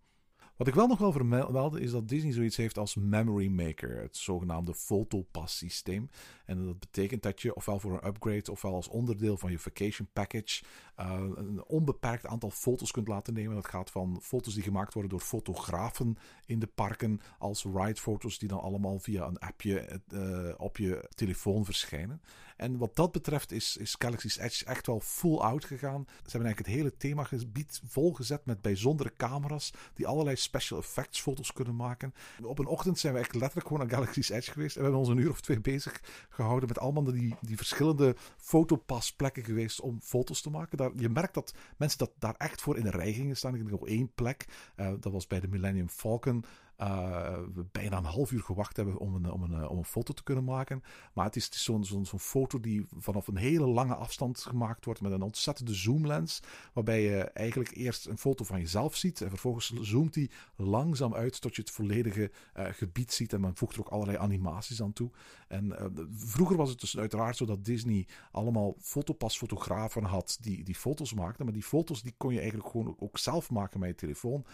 Wat ik wel nog wel vermelden is dat Disney zoiets heeft als Memory Maker, het zogenaamde Photopass systeem. En dat betekent dat je ofwel voor een upgrade ofwel als onderdeel van je vacation package uh, een onbeperkt aantal foto's kunt laten nemen. Dat gaat van foto's die gemaakt worden door fotografen in de parken als ride-foto's die dan allemaal via een appje uh, op je telefoon verschijnen. En wat dat betreft is, is Galaxy's Edge echt wel full out gegaan. Ze hebben eigenlijk het hele themagebied volgezet met bijzondere camera's die allerlei special effects foto's kunnen maken. Op een ochtend zijn we echt letterlijk gewoon naar Galaxy's Edge geweest en we hebben ons een uur of twee bezig gehouden met allemaal die, die verschillende fotopasplekken geweest om foto's te maken. Daar, je merkt dat mensen dat daar echt voor in de rij gingen staan. Ik denk op één plek. Uh, dat was bij de Millennium Falcon uh, we bijna een half uur gewacht hebben om een, om een, eh, om een foto te kunnen maken. Maar het is, is zo'n zo'n zo'n foto die vanaf een hele lange afstand gemaakt wordt met een ontzettende zoomlens. Waarbij je eigenlijk eerst een foto van jezelf ziet en vervolgens zoomt die langzaam uit tot je het volledige gebied ziet. En men voegt er ook allerlei animaties aan toe. En vroeger was het dus uiteraard zo dat Disney allemaal fotopasfotografen had die, die foto's maakten. Maar die foto's die kon je eigenlijk gewoon ook zelf maken met je telefoon.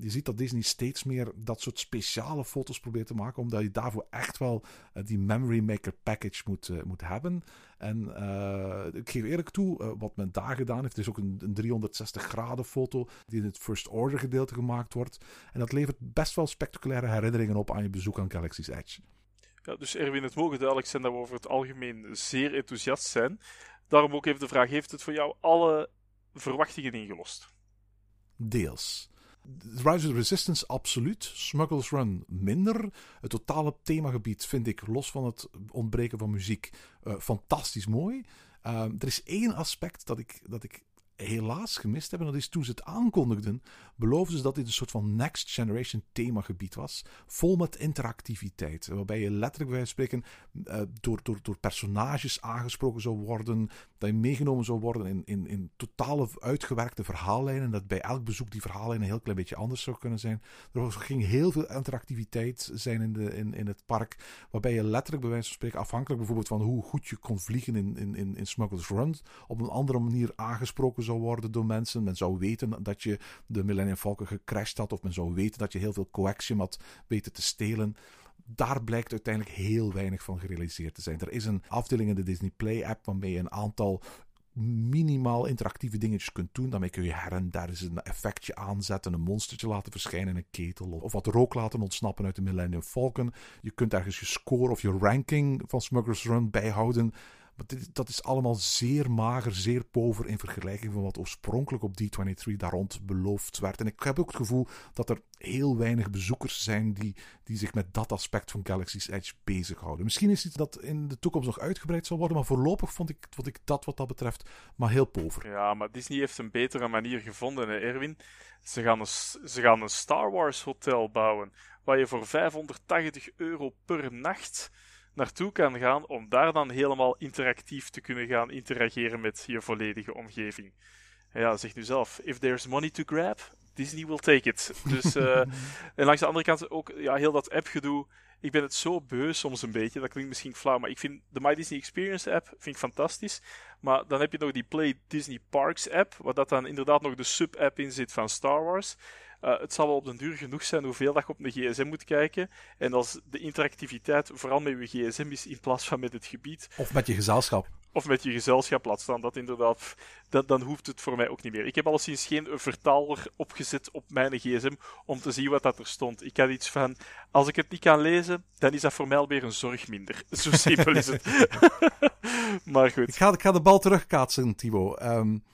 Je ziet dat Disney steeds meer dat soort speciale foto's probeert te maken, omdat je daarvoor echt wel uh, die Memory Maker package moet, uh, moet hebben. En ik geef eerlijk toe, wat men daar gedaan heeft, is ook een, een 360 graden foto die in het First Order gedeelte gemaakt wordt. En dat levert best wel spectaculaire herinneringen op aan je bezoek aan Galaxy's Edge. Ja, dus Erwin, het mogen duidelijk zijn dat we over het algemeen zeer enthousiast zijn. Daarom ook even de vraag: heeft het voor jou alle verwachtingen ingelost? Deels. Rise of Resistance absoluut. Smuggler's Run minder. Het totale themagebied vind ik, los van het ontbreken van muziek, uh, fantastisch mooi. Uh, er is één aspect dat ik, dat ik helaas gemist hebben. Dat is toen ze het aankondigden, beloofden ze dat dit een soort van next generation themagebied was. Vol met interactiviteit. Waarbij je letterlijk bij spreken uh, door, door, door personages aangesproken zou worden. Dat je meegenomen zou worden in, in, in totale uitgewerkte verhaallijnen. Dat bij elk bezoek die verhaallijnen een heel klein beetje anders zou kunnen zijn. Er ging heel veel interactiviteit zijn in, de, in, in het park. Waarbij je letterlijk bij wijze van spreken, afhankelijk bijvoorbeeld van hoe goed je kon vliegen in, in, in, in Smuggler's Run, op een andere manier aangesproken zou worden door mensen. Men zou weten dat je de Millennium Falcon gecrashed had. Of men zou weten dat je heel veel coaxium had weten te stelen daar blijkt uiteindelijk heel weinig van gerealiseerd te zijn. Er is een afdeling in de Disney Play app waarmee je een aantal minimaal interactieve dingetjes kunt doen. Daarmee kun je her en daar eens een effectje aanzetten, een monstertje laten verschijnen in een ketel of wat rook laten ontsnappen uit de Millennium Falcon. Je kunt ergens je score of je ranking van Smuggler's Run bijhouden. Dit, dat is allemaal zeer mager, zeer pover in vergelijking van wat oorspronkelijk op D23 daar rond beloofd werd. En ik heb ook het gevoel dat er heel weinig bezoekers zijn die, die zich met dat aspect van Galaxy's Edge bezighouden. Misschien is iets dat in de toekomst nog uitgebreid zal worden, maar voorlopig vond ik, vond ik dat wat dat betreft maar heel pover. Ja, maar Disney heeft een betere manier gevonden, hè, Erwin. Ze gaan, ze gaan een Star Wars hotel bouwen, waar je voor 580 euro per nacht naartoe kan gaan om daar dan helemaal interactief te kunnen gaan interageren met je volledige omgeving. Ja, zeg nu zelf, if there's money to grab, Disney will take it. Dus, uh, *laughs* en langs de andere kant ook ja, heel dat appgedoe. Ik ben het zo beu soms een beetje, dat klinkt misschien flauw, maar ik vind de My Disney Experience app vind ik fantastisch. Maar dan heb je nog die Play Disney Parks app, waar dat dan inderdaad nog de sub-app in zit van Star Wars. Uh, het zal wel op den duur genoeg zijn hoeveel dat je op een gsm moet kijken. En als de interactiviteit vooral met je gsm is in plaats van met het gebied. Of met je gezelschap. Of met je gezelschap laat staan, dat inderdaad, dat, dan hoeft het voor mij ook niet meer. Ik heb alleszins geen vertaler opgezet op mijn gsm om te zien wat dat er stond. Ik had iets van, als ik het niet kan lezen, dan is dat voor mij alweer een zorg minder. *laughs* Zo simpel is het. *laughs* *laughs* maar goed. Ik ga, ik ga de bal terugkaatsen, Thibaut. Um,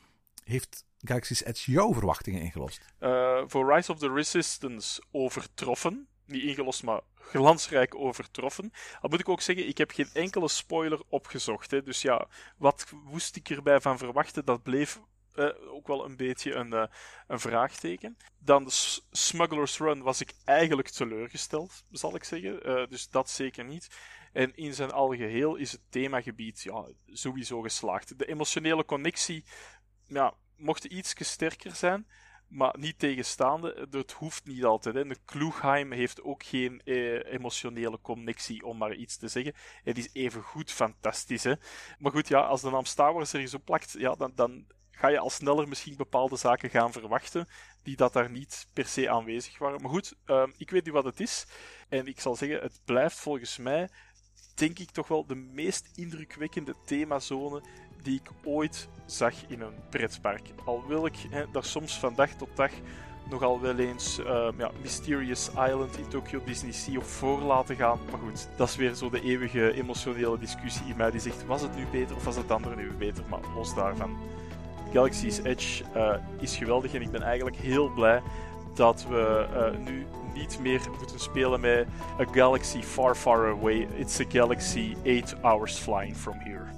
heeft Galaxy's Edge jouw verwachtingen ingelost? Uh, voor Rise of the Resistance overtroffen. Niet ingelost, maar glansrijk overtroffen. Al moet ik ook zeggen, ik heb geen enkele spoiler opgezocht. Hè. Dus ja, wat moest ik erbij van verwachten? Dat bleef uh, ook wel een beetje een, uh, een vraagteken. Dan de Smuggler's Run was ik eigenlijk teleurgesteld, zal ik zeggen. Dus dat zeker niet. En in zijn algeheel is het themagebied ja, sowieso geslaagd. De emotionele connectie ja, mocht iets sterker zijn. Maar niet tegenstaande, het hoeft niet altijd. Hè. De Kloegheim heeft ook geen eh, emotionele connectie, om maar iets te zeggen. Het is even goed fantastisch. Hè. Maar goed, ja, als de naam Star Wars er zo plakt, ja, dan, dan ga je al sneller misschien bepaalde zaken gaan verwachten, die dat daar niet per se aanwezig waren. Maar goed, uh, ik weet niet wat het is. En ik zal zeggen, het blijft volgens mij, denk ik toch wel, de meest indrukwekkende themazone die ik ooit zag in een pretpark. Al wil ik hè, daar soms van dag tot dag nogal wel eens uh, ja, Mysterious Island in Tokyo Disney Sea op voor laten gaan. Maar goed, dat is weer zo de eeuwige emotionele discussie in mij die zegt: was het nu beter of was het andere nu beter? Maar los daarvan. Galaxy's Edge uh, is geweldig en ik ben eigenlijk heel blij dat we uh, nu niet meer moeten spelen met A Galaxy Far Far Away. It's a galaxy 8 hours flying from here.